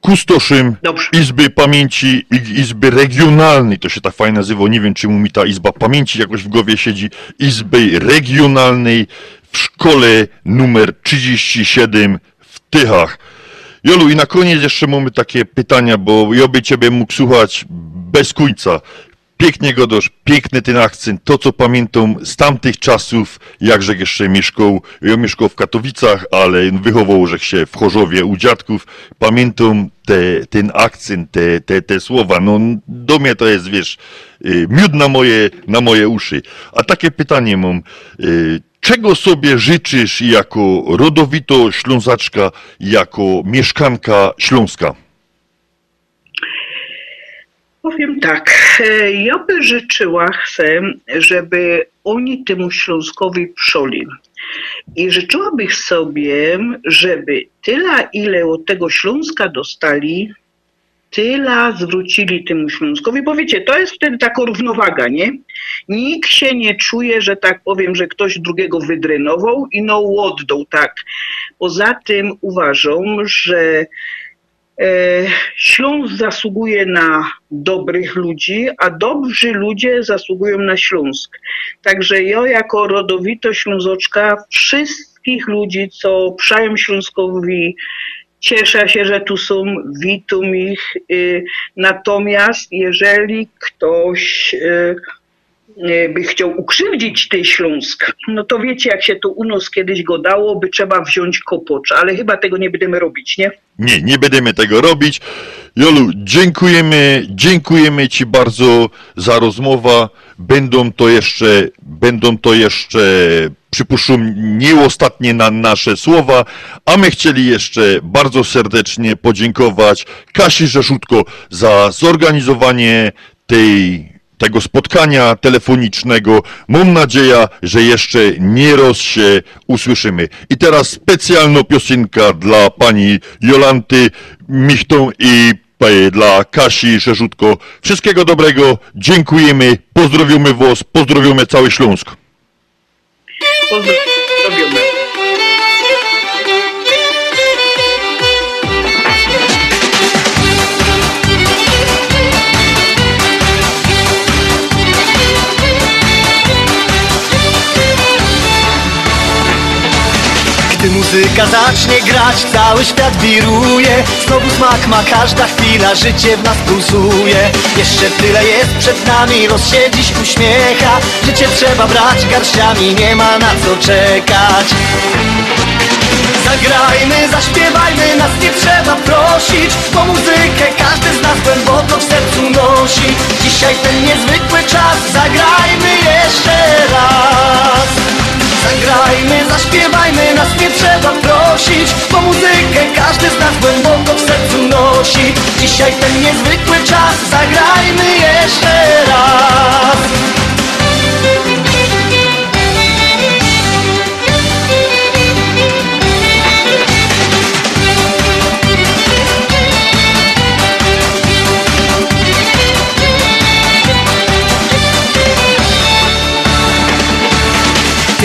kustoszem Izby Pamięci i Izby Regionalnej. To się tak fajnie nazywa. Nie wiem, czemu mi ta Izba Pamięci jakoś w głowie siedzi. Izby Regionalnej w szkole numer 37 w Tychach. Jolu, i na koniec jeszcze mamy takie pytania, bo ja by ciebie mógł słuchać bez końca. Pięknie godosz, piękny ten akcent, to co pamiętam z tamtych czasów, jakże jeszcze mieszkał, ja mieszkał w Katowicach, ale wychował że się w Chorzowie u dziadków, pamiętam te, ten akcent, te, te, te słowa, no do mnie to jest, wiesz, y, miód na moje, na moje uszy. A takie pytanie mam, y, czego sobie życzysz jako rodowito ślązaczka, jako mieszkanka Śląska? Powiem tak, e, ja by życzyła chcę, żeby oni temu Śląskowi przoli. I życzyłabym sobie, żeby tyle, ile od tego Śląska dostali, tyle zwrócili temu Śląskowi, bo wiecie, to jest wtedy taka równowaga, nie? Nikt się nie czuje, że tak powiem, że ktoś drugiego wydrenował i no tak. Poza tym uważam, że E, Śląsk zasługuje na dobrych ludzi, a dobrzy ludzie zasługują na Śląsk. Także ja jako rodowito Ślązoczka wszystkich ludzi, co przają Śląskowi, cieszę się, że tu są, witam ich. Y, Natomiast jeżeli ktoś y, y, by chciał ukrzywdzić ten Śląsk, no to wiecie, jak się to u nas kiedyś go dało, by trzeba wziąć kopocz, ale chyba tego nie będziemy robić, nie? Nie, nie będziemy tego robić. Jolu, dziękujemy, dziękujemy Ci bardzo za rozmowę. Będą to jeszcze, będą to jeszcze, przypuszczam, nie ostatnie na nasze słowa, a my chcieli jeszcze bardzo serdecznie podziękować Kasi Rzeszutko za zorganizowanie tej tego spotkania telefonicznego. Mam nadzieję, że jeszcze nie raz się usłyszymy. I teraz specjalna piosenka dla pani Jolanty Michtą i e, dla Kasi Szerzutko. Wszystkiego dobrego, dziękujemy, pozdrowiamy was, pozdrowiamy cały Śląsk. Muzyka zacznie grać, cały świat wiruje. Znowu smak ma każda chwila, życie w nas pulsuje. Jeszcze tyle jest przed nami, los uśmiecha. Życie trzeba brać garściami, nie ma na co czekać. Zagrajmy, zaśpiewajmy, nas nie trzeba prosić Po muzykę każdy z nas głęboko w sercu nosi. Dzisiaj ten niezwykły czas, zagrajmy jeszcze raz Zagrajmy, zaśpiewajmy, nas nie trzeba prosić Po muzykę każdy z nas głęboko w sercu nosi. Dzisiaj ten niezwykły czas, zagrajmy jeszcze raz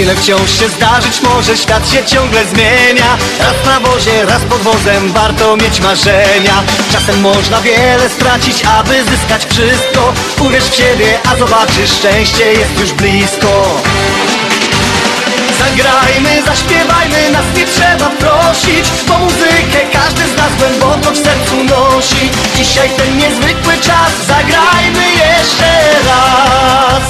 Tyle wciąż się zdarzyć może, świat się ciągle zmienia. Raz na wozie, raz pod wozem, warto mieć marzenia. Czasem można wiele stracić, aby zyskać wszystko. Uwierz w siebie, a zobaczysz, szczęście jest już blisko Zagrajmy, zaśpiewajmy, nas nie trzeba prosić Po muzykę każdy z nas głęboko w sercu nosi. Dzisiaj ten niezwykły czas, zagrajmy jeszcze raz.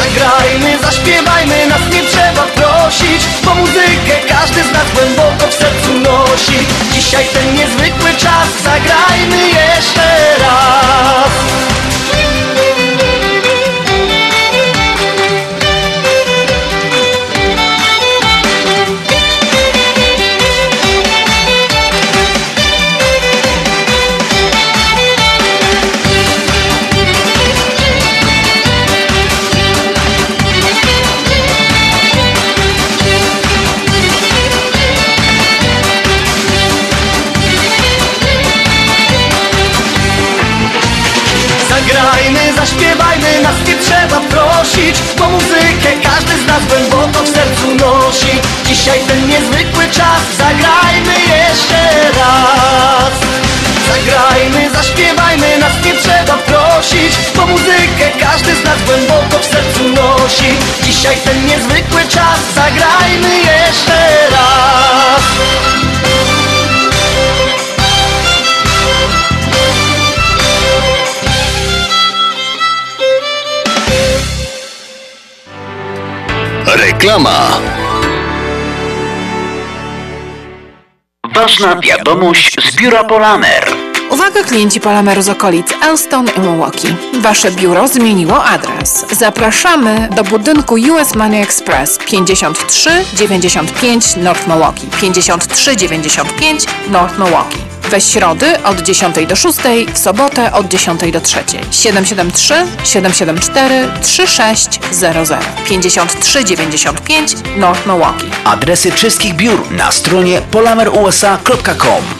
Zagrajmy, zaśpiewajmy, nas nie trzeba prosić Po muzykę każdy z nas głęboko w sercu nosi. Dzisiaj ten niezwykły czas, zagrajmy jeszcze raz zaśpiewajmy, nas nie trzeba prosić Po muzykę każdy z nas głęboko w sercu nosi. Dzisiaj ten niezwykły czas, zagrajmy jeszcze raz. Zagrajmy, zaśpiewajmy, nas nie trzeba prosić Po muzykę każdy z nas głęboko w sercu nosi. Dzisiaj ten niezwykły czas, zagrajmy jeszcze raz Reklama. Ważna wiadomość z biura Polamer. Uwaga klienci Polameru z okolic Elston i Milwaukee. Wasze biuro zmieniło adres. Zapraszamy do budynku US Money Express 5395 North Milwaukee. 5395 North Milwaukee. We środy od 10 do 6, w sobotę od 10 do 3. 773 774 3600 5395 North Milwaukee. Adresy wszystkich biur na stronie polamerusa.com.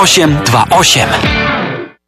0828.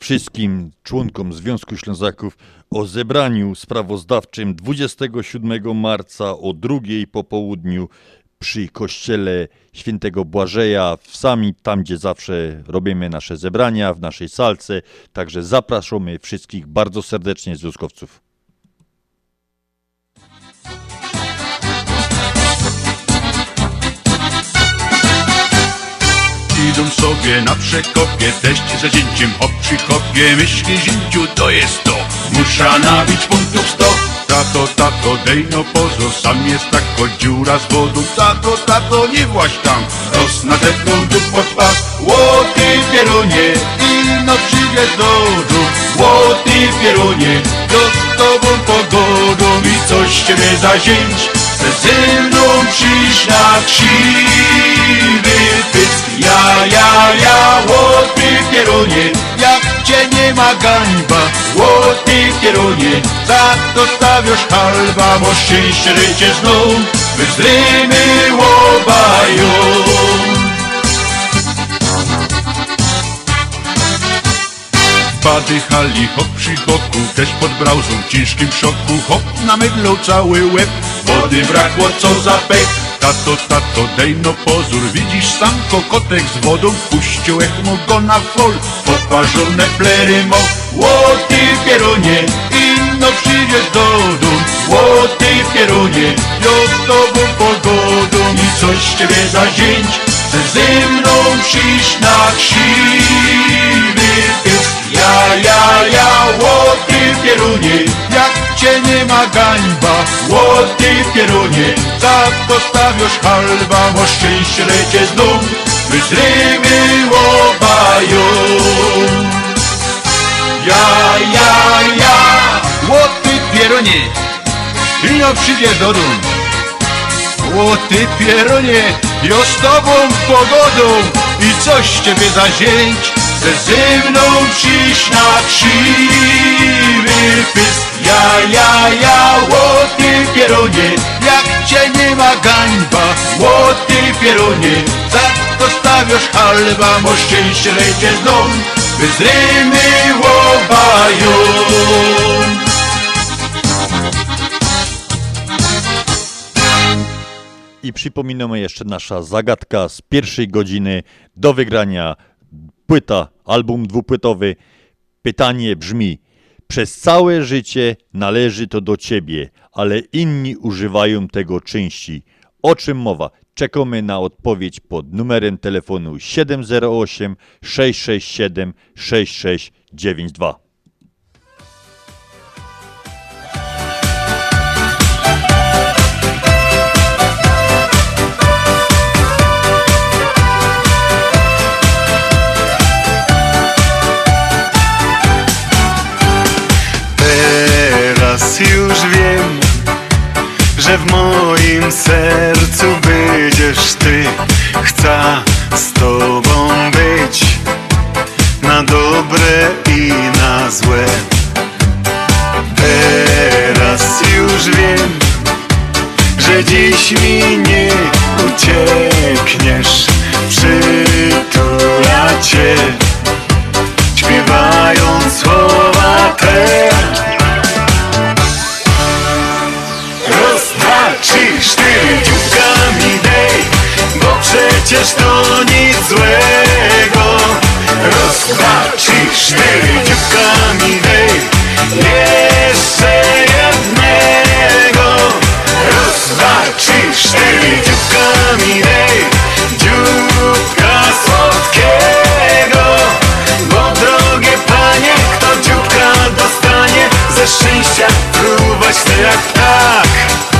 wszystkim członkom Związku Ślązaków o zebraniu sprawozdawczym 27 marca o drugiej po południu przy kościele świętego Błażeja w sami tam, gdzie zawsze robimy nasze zebrania, w naszej salce. Także zapraszamy wszystkich bardzo serdecznie związkowców. Idą sobie na przekopie, teść za zięciem hop przy kopie. Myśli zięciu to jest to, musza nabić punktów sto. Tato, tato, dej no pozo, sam jest tako dziura z wodą Tato, tato, nie właś tam, roz na tepną tu pod pas Łoty pierunie, ino przyjdzie do domu Łoty pierunie, do z tobą pogodą. I coś ciebie za zięć, ze mną przyjść na Ja, ja, ja, łoty pierunie, jak cię nie ma gańba Łoty pierunie, za to stawiasz halba Bo szczęście rycie znów, wyzdrymy łobają. Padychali hop przy boku, też pod brauzą w ciężkim szoku. Hop na mydlą cały łeb, wody brakło co za pech. Tato, tato, dej no pozór, widzisz sam kokotek z wodą Puścił echmo go na fol, poparzone plery mo Łoty pierunie, inno przyjdzie do dum Łoty pierunie, ja z tobą pogodą I coś ciebie zazięć, ze ze mną przyjść na krzywy Ja, ja, ja, łoty pierunie, jak cię nie ma gańba. Łoty pierunie, za to stawiasz halba. Bo szczęście lecie znów, wyzrymy łobają Ja, ja, ja, łoty pierunie, ino przyjdzie do dum Łoty pierunie, ja z tobą pogodą. I coś ciebie zazięć, ze ze mną przyjść na krzywy pysk. Ja, ja, ja, łoty pierunie, jak cię nie ma gańba. Łoty pierunie, za to stawiasz halba Bo szczęście lecie znów, wyzrymy łobają I przypominamy jeszcze nasza zagadka z pierwszej godziny do wygrania płyta, album dwupłytowy. Pytanie brzmi: Przez całe życie należy to do ciebie, ale inni używają tego części. O czym mowa? Czekamy na odpowiedź pod numerem telefonu 708 667 6692. że w moim sercu będziesz ty. Chcę z tobą być na dobre i na złe. Teraz już wiem, że dziś mi nie uciekniesz. Przytula cię, przecież to nic złego. Raz, trzy, cztery, dziubkami hej Jeszcze jednego. Raz, trzy, cztery, dziubkami hej Dziubka słodkiego. Bo drogie panie, kto dziubka dostanie Ze szczęścia próbować chce jak tak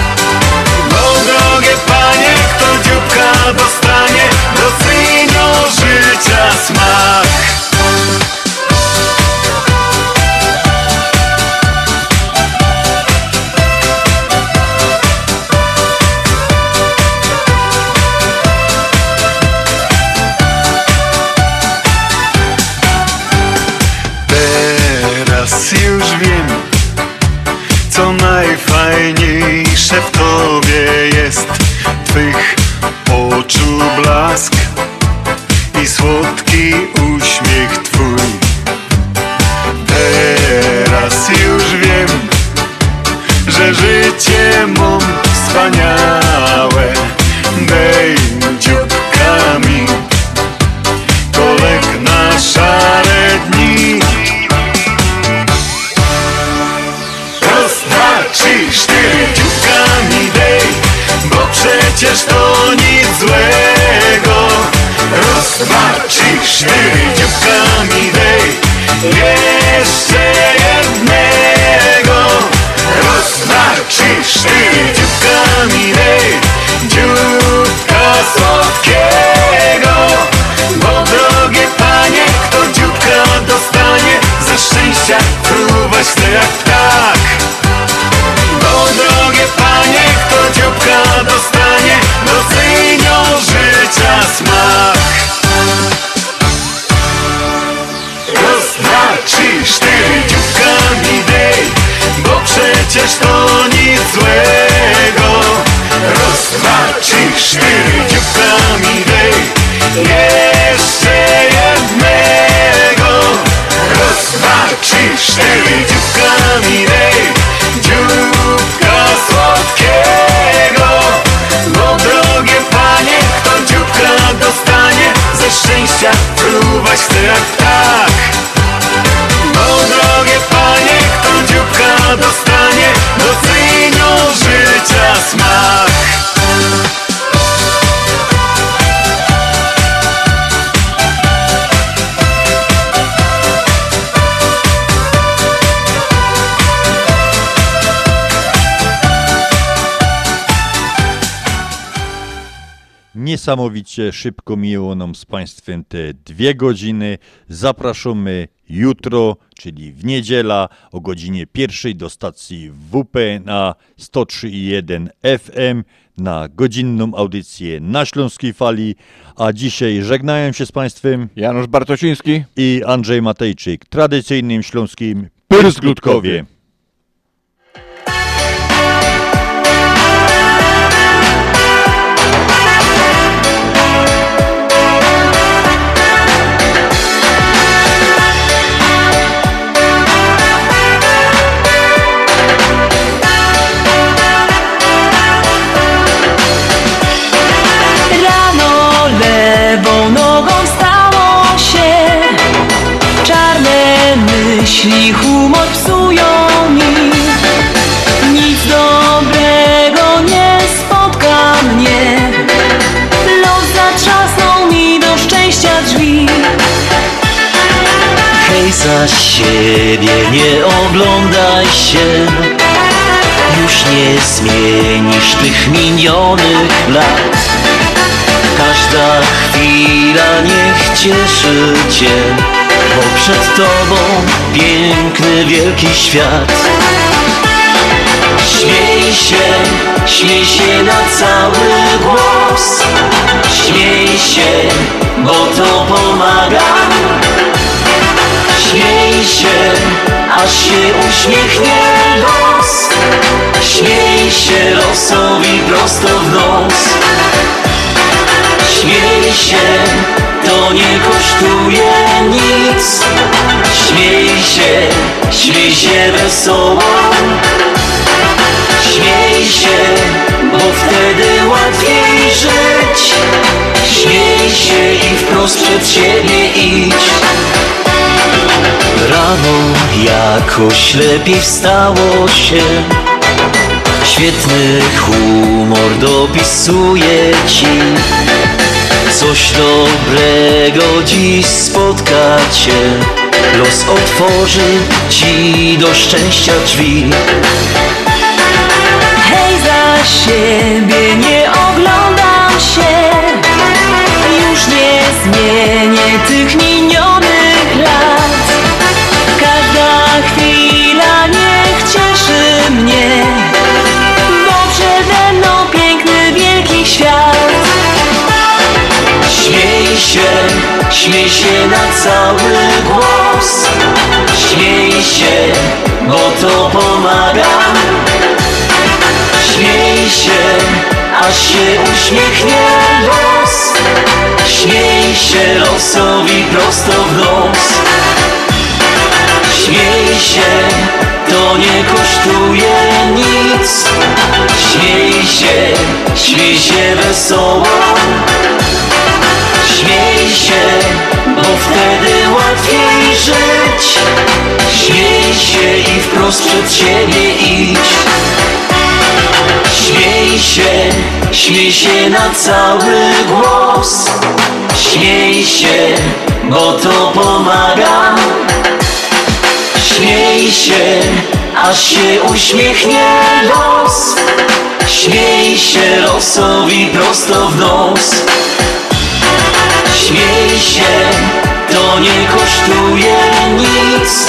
smak. Teraz już wiem, co najfajniejsze w tobie jest. Twych oczu blask i słodki że życie mą wspaniałe. Dej dzióbkami kolek na szare dni. Raz, dwa, trzy, cztery dzióbkami dej Bo przecież to nic złego. Raz, dwa, trzy, cztery dzióbkami dej Jeszcze dwa, trzy, cztery dzióbkami dej Dzióbka Yeah. Niesamowicie szybko miło nam z Państwem te dwie godziny. Zapraszamy jutro, czyli w niedziela o godzinie pierwszej do stacji WP na 103.1 FM na godzinną audycję na Śląskiej Fali. A dzisiaj żegnają się z Państwem Janusz Bartosiński i Andrzej Matejczyk, tradycyjnym śląskim Pyrskutkowie. Lewą nogą stało się. Czarne myśli humor psują mi. Nic dobrego nie spotka mnie. Los zatrzasnął mi do szczęścia drzwi. Hej, za siebie nie oglądaj się. Już nie zmienisz tych minionych lat Każda chwila niech cieszy Cię Bo przed Tobą piękny, wielki świat. Śmiej się, śmiej się na cały głos. Śmiej się, bo to pomaga. Śmiej się, aż się uśmiechnie los. Śmiej się losowi prosto w nos Śmiej się, to nie kosztuje nic. Śmiej się, śmiej się wesoło. Śmiej się, bo wtedy łatwiej żyć. Śmiej się i wprost przed siebie idź. Rano jakoś lepiej wstało się. Świetny humor dopisuje ci Coś dobrego dziś spotka cię Los otworzy ci do szczęścia drzwi. Siebie, nie oglądam się. Już nie zmienię tych minionych śmiej się na cały głos. Śmiej się, bo to pomaga. Śmiej się, aż się uśmiechnie los. Śmiej się losowi prosto w nos. Śmiej się, to nie kosztuje nic. Śmiej się, śmiej się wesoło. Śmiej się, wtedy łatwiej żyć. Śmiej się i wprost przed siebie idź. Śmiej się, śmiej się na cały głos. Śmiej się, bo to pomaga. Śmiej się, aż się uśmiechnie los. Śmiej się losowi prosto w nos Śmiej się, to nie kosztuje nic.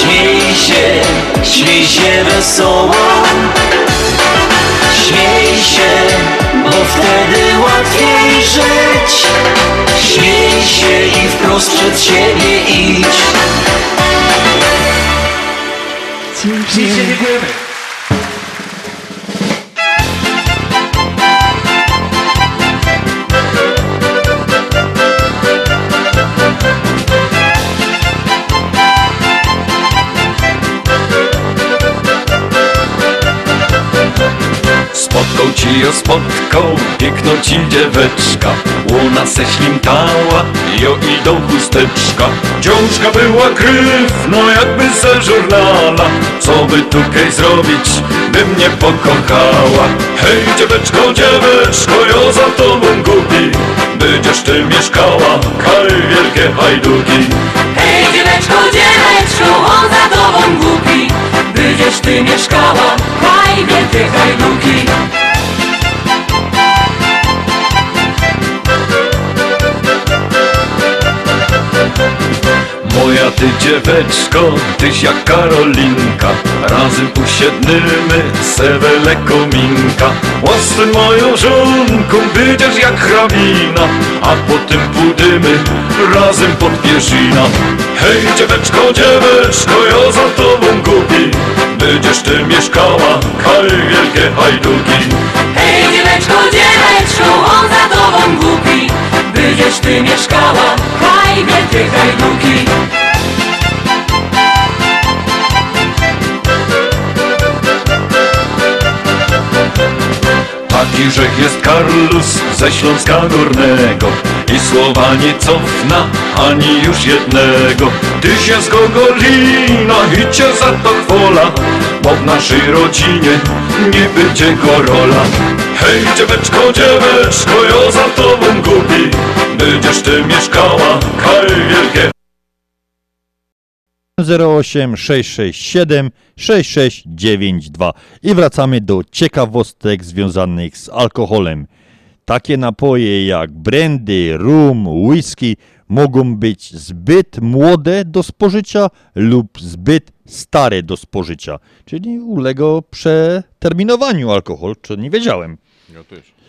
Śmiej się, śmiej się wesoło. Śmiej się, bo wtedy łatwiej żyć. Śmiej się i wprost przed siebie idź. Dziękujemy. Ci ją spotkał, piękną ci dzieweczka. Łona se ślimtała, jo i do chusteczka. Dziążka była krywno jakby ze żurnala. Co by tukej zrobić, by mnie pokochała. Hej dzieweczko, dzieweczko, jo za tobą głupi. Będziesz ty mieszkała, kaj wielkie hajduki. Hej dzieweczko, dzieweczko, on za tobą głupi. Będziesz ty mieszkała, haj wielkie hajduki Moja ty dzieweczko, tyś jak Karolinka Razem usiednymy sewele kominka Łasy moją żonką, będziesz jak hrabina A potem pójdziemy razem pod pierzina. Hej dzieweczko, dzieweczko, ja za tobą głupi. Będziesz ty mieszkała, kaj wielkie hajduki. Hej dzieweczko, dzieweczko, on za tobą głupi. Będziesz ty mieszkała, haj wielkie hajduki Taki rzech jest Karlus ze Śląska Górnego. I słowa nie cofna ani już jednego. Ty się z Gogolina i cię za to chwola Bo w naszej rodzinie nie będzie gorola. Hej dzieweczko, dzieweczko, ja za tobą głupi. Będziesz ty mieszkała, kaj wielkie 08 667 6692 i wracamy do ciekawostek związanych z alkoholem. Takie napoje jak brandy, rum, whisky mogą być zbyt młode do spożycia lub zbyt stare do spożycia, czyli ulega przeterminowaniu alkohol, czy nie wiedziałem. Ja też.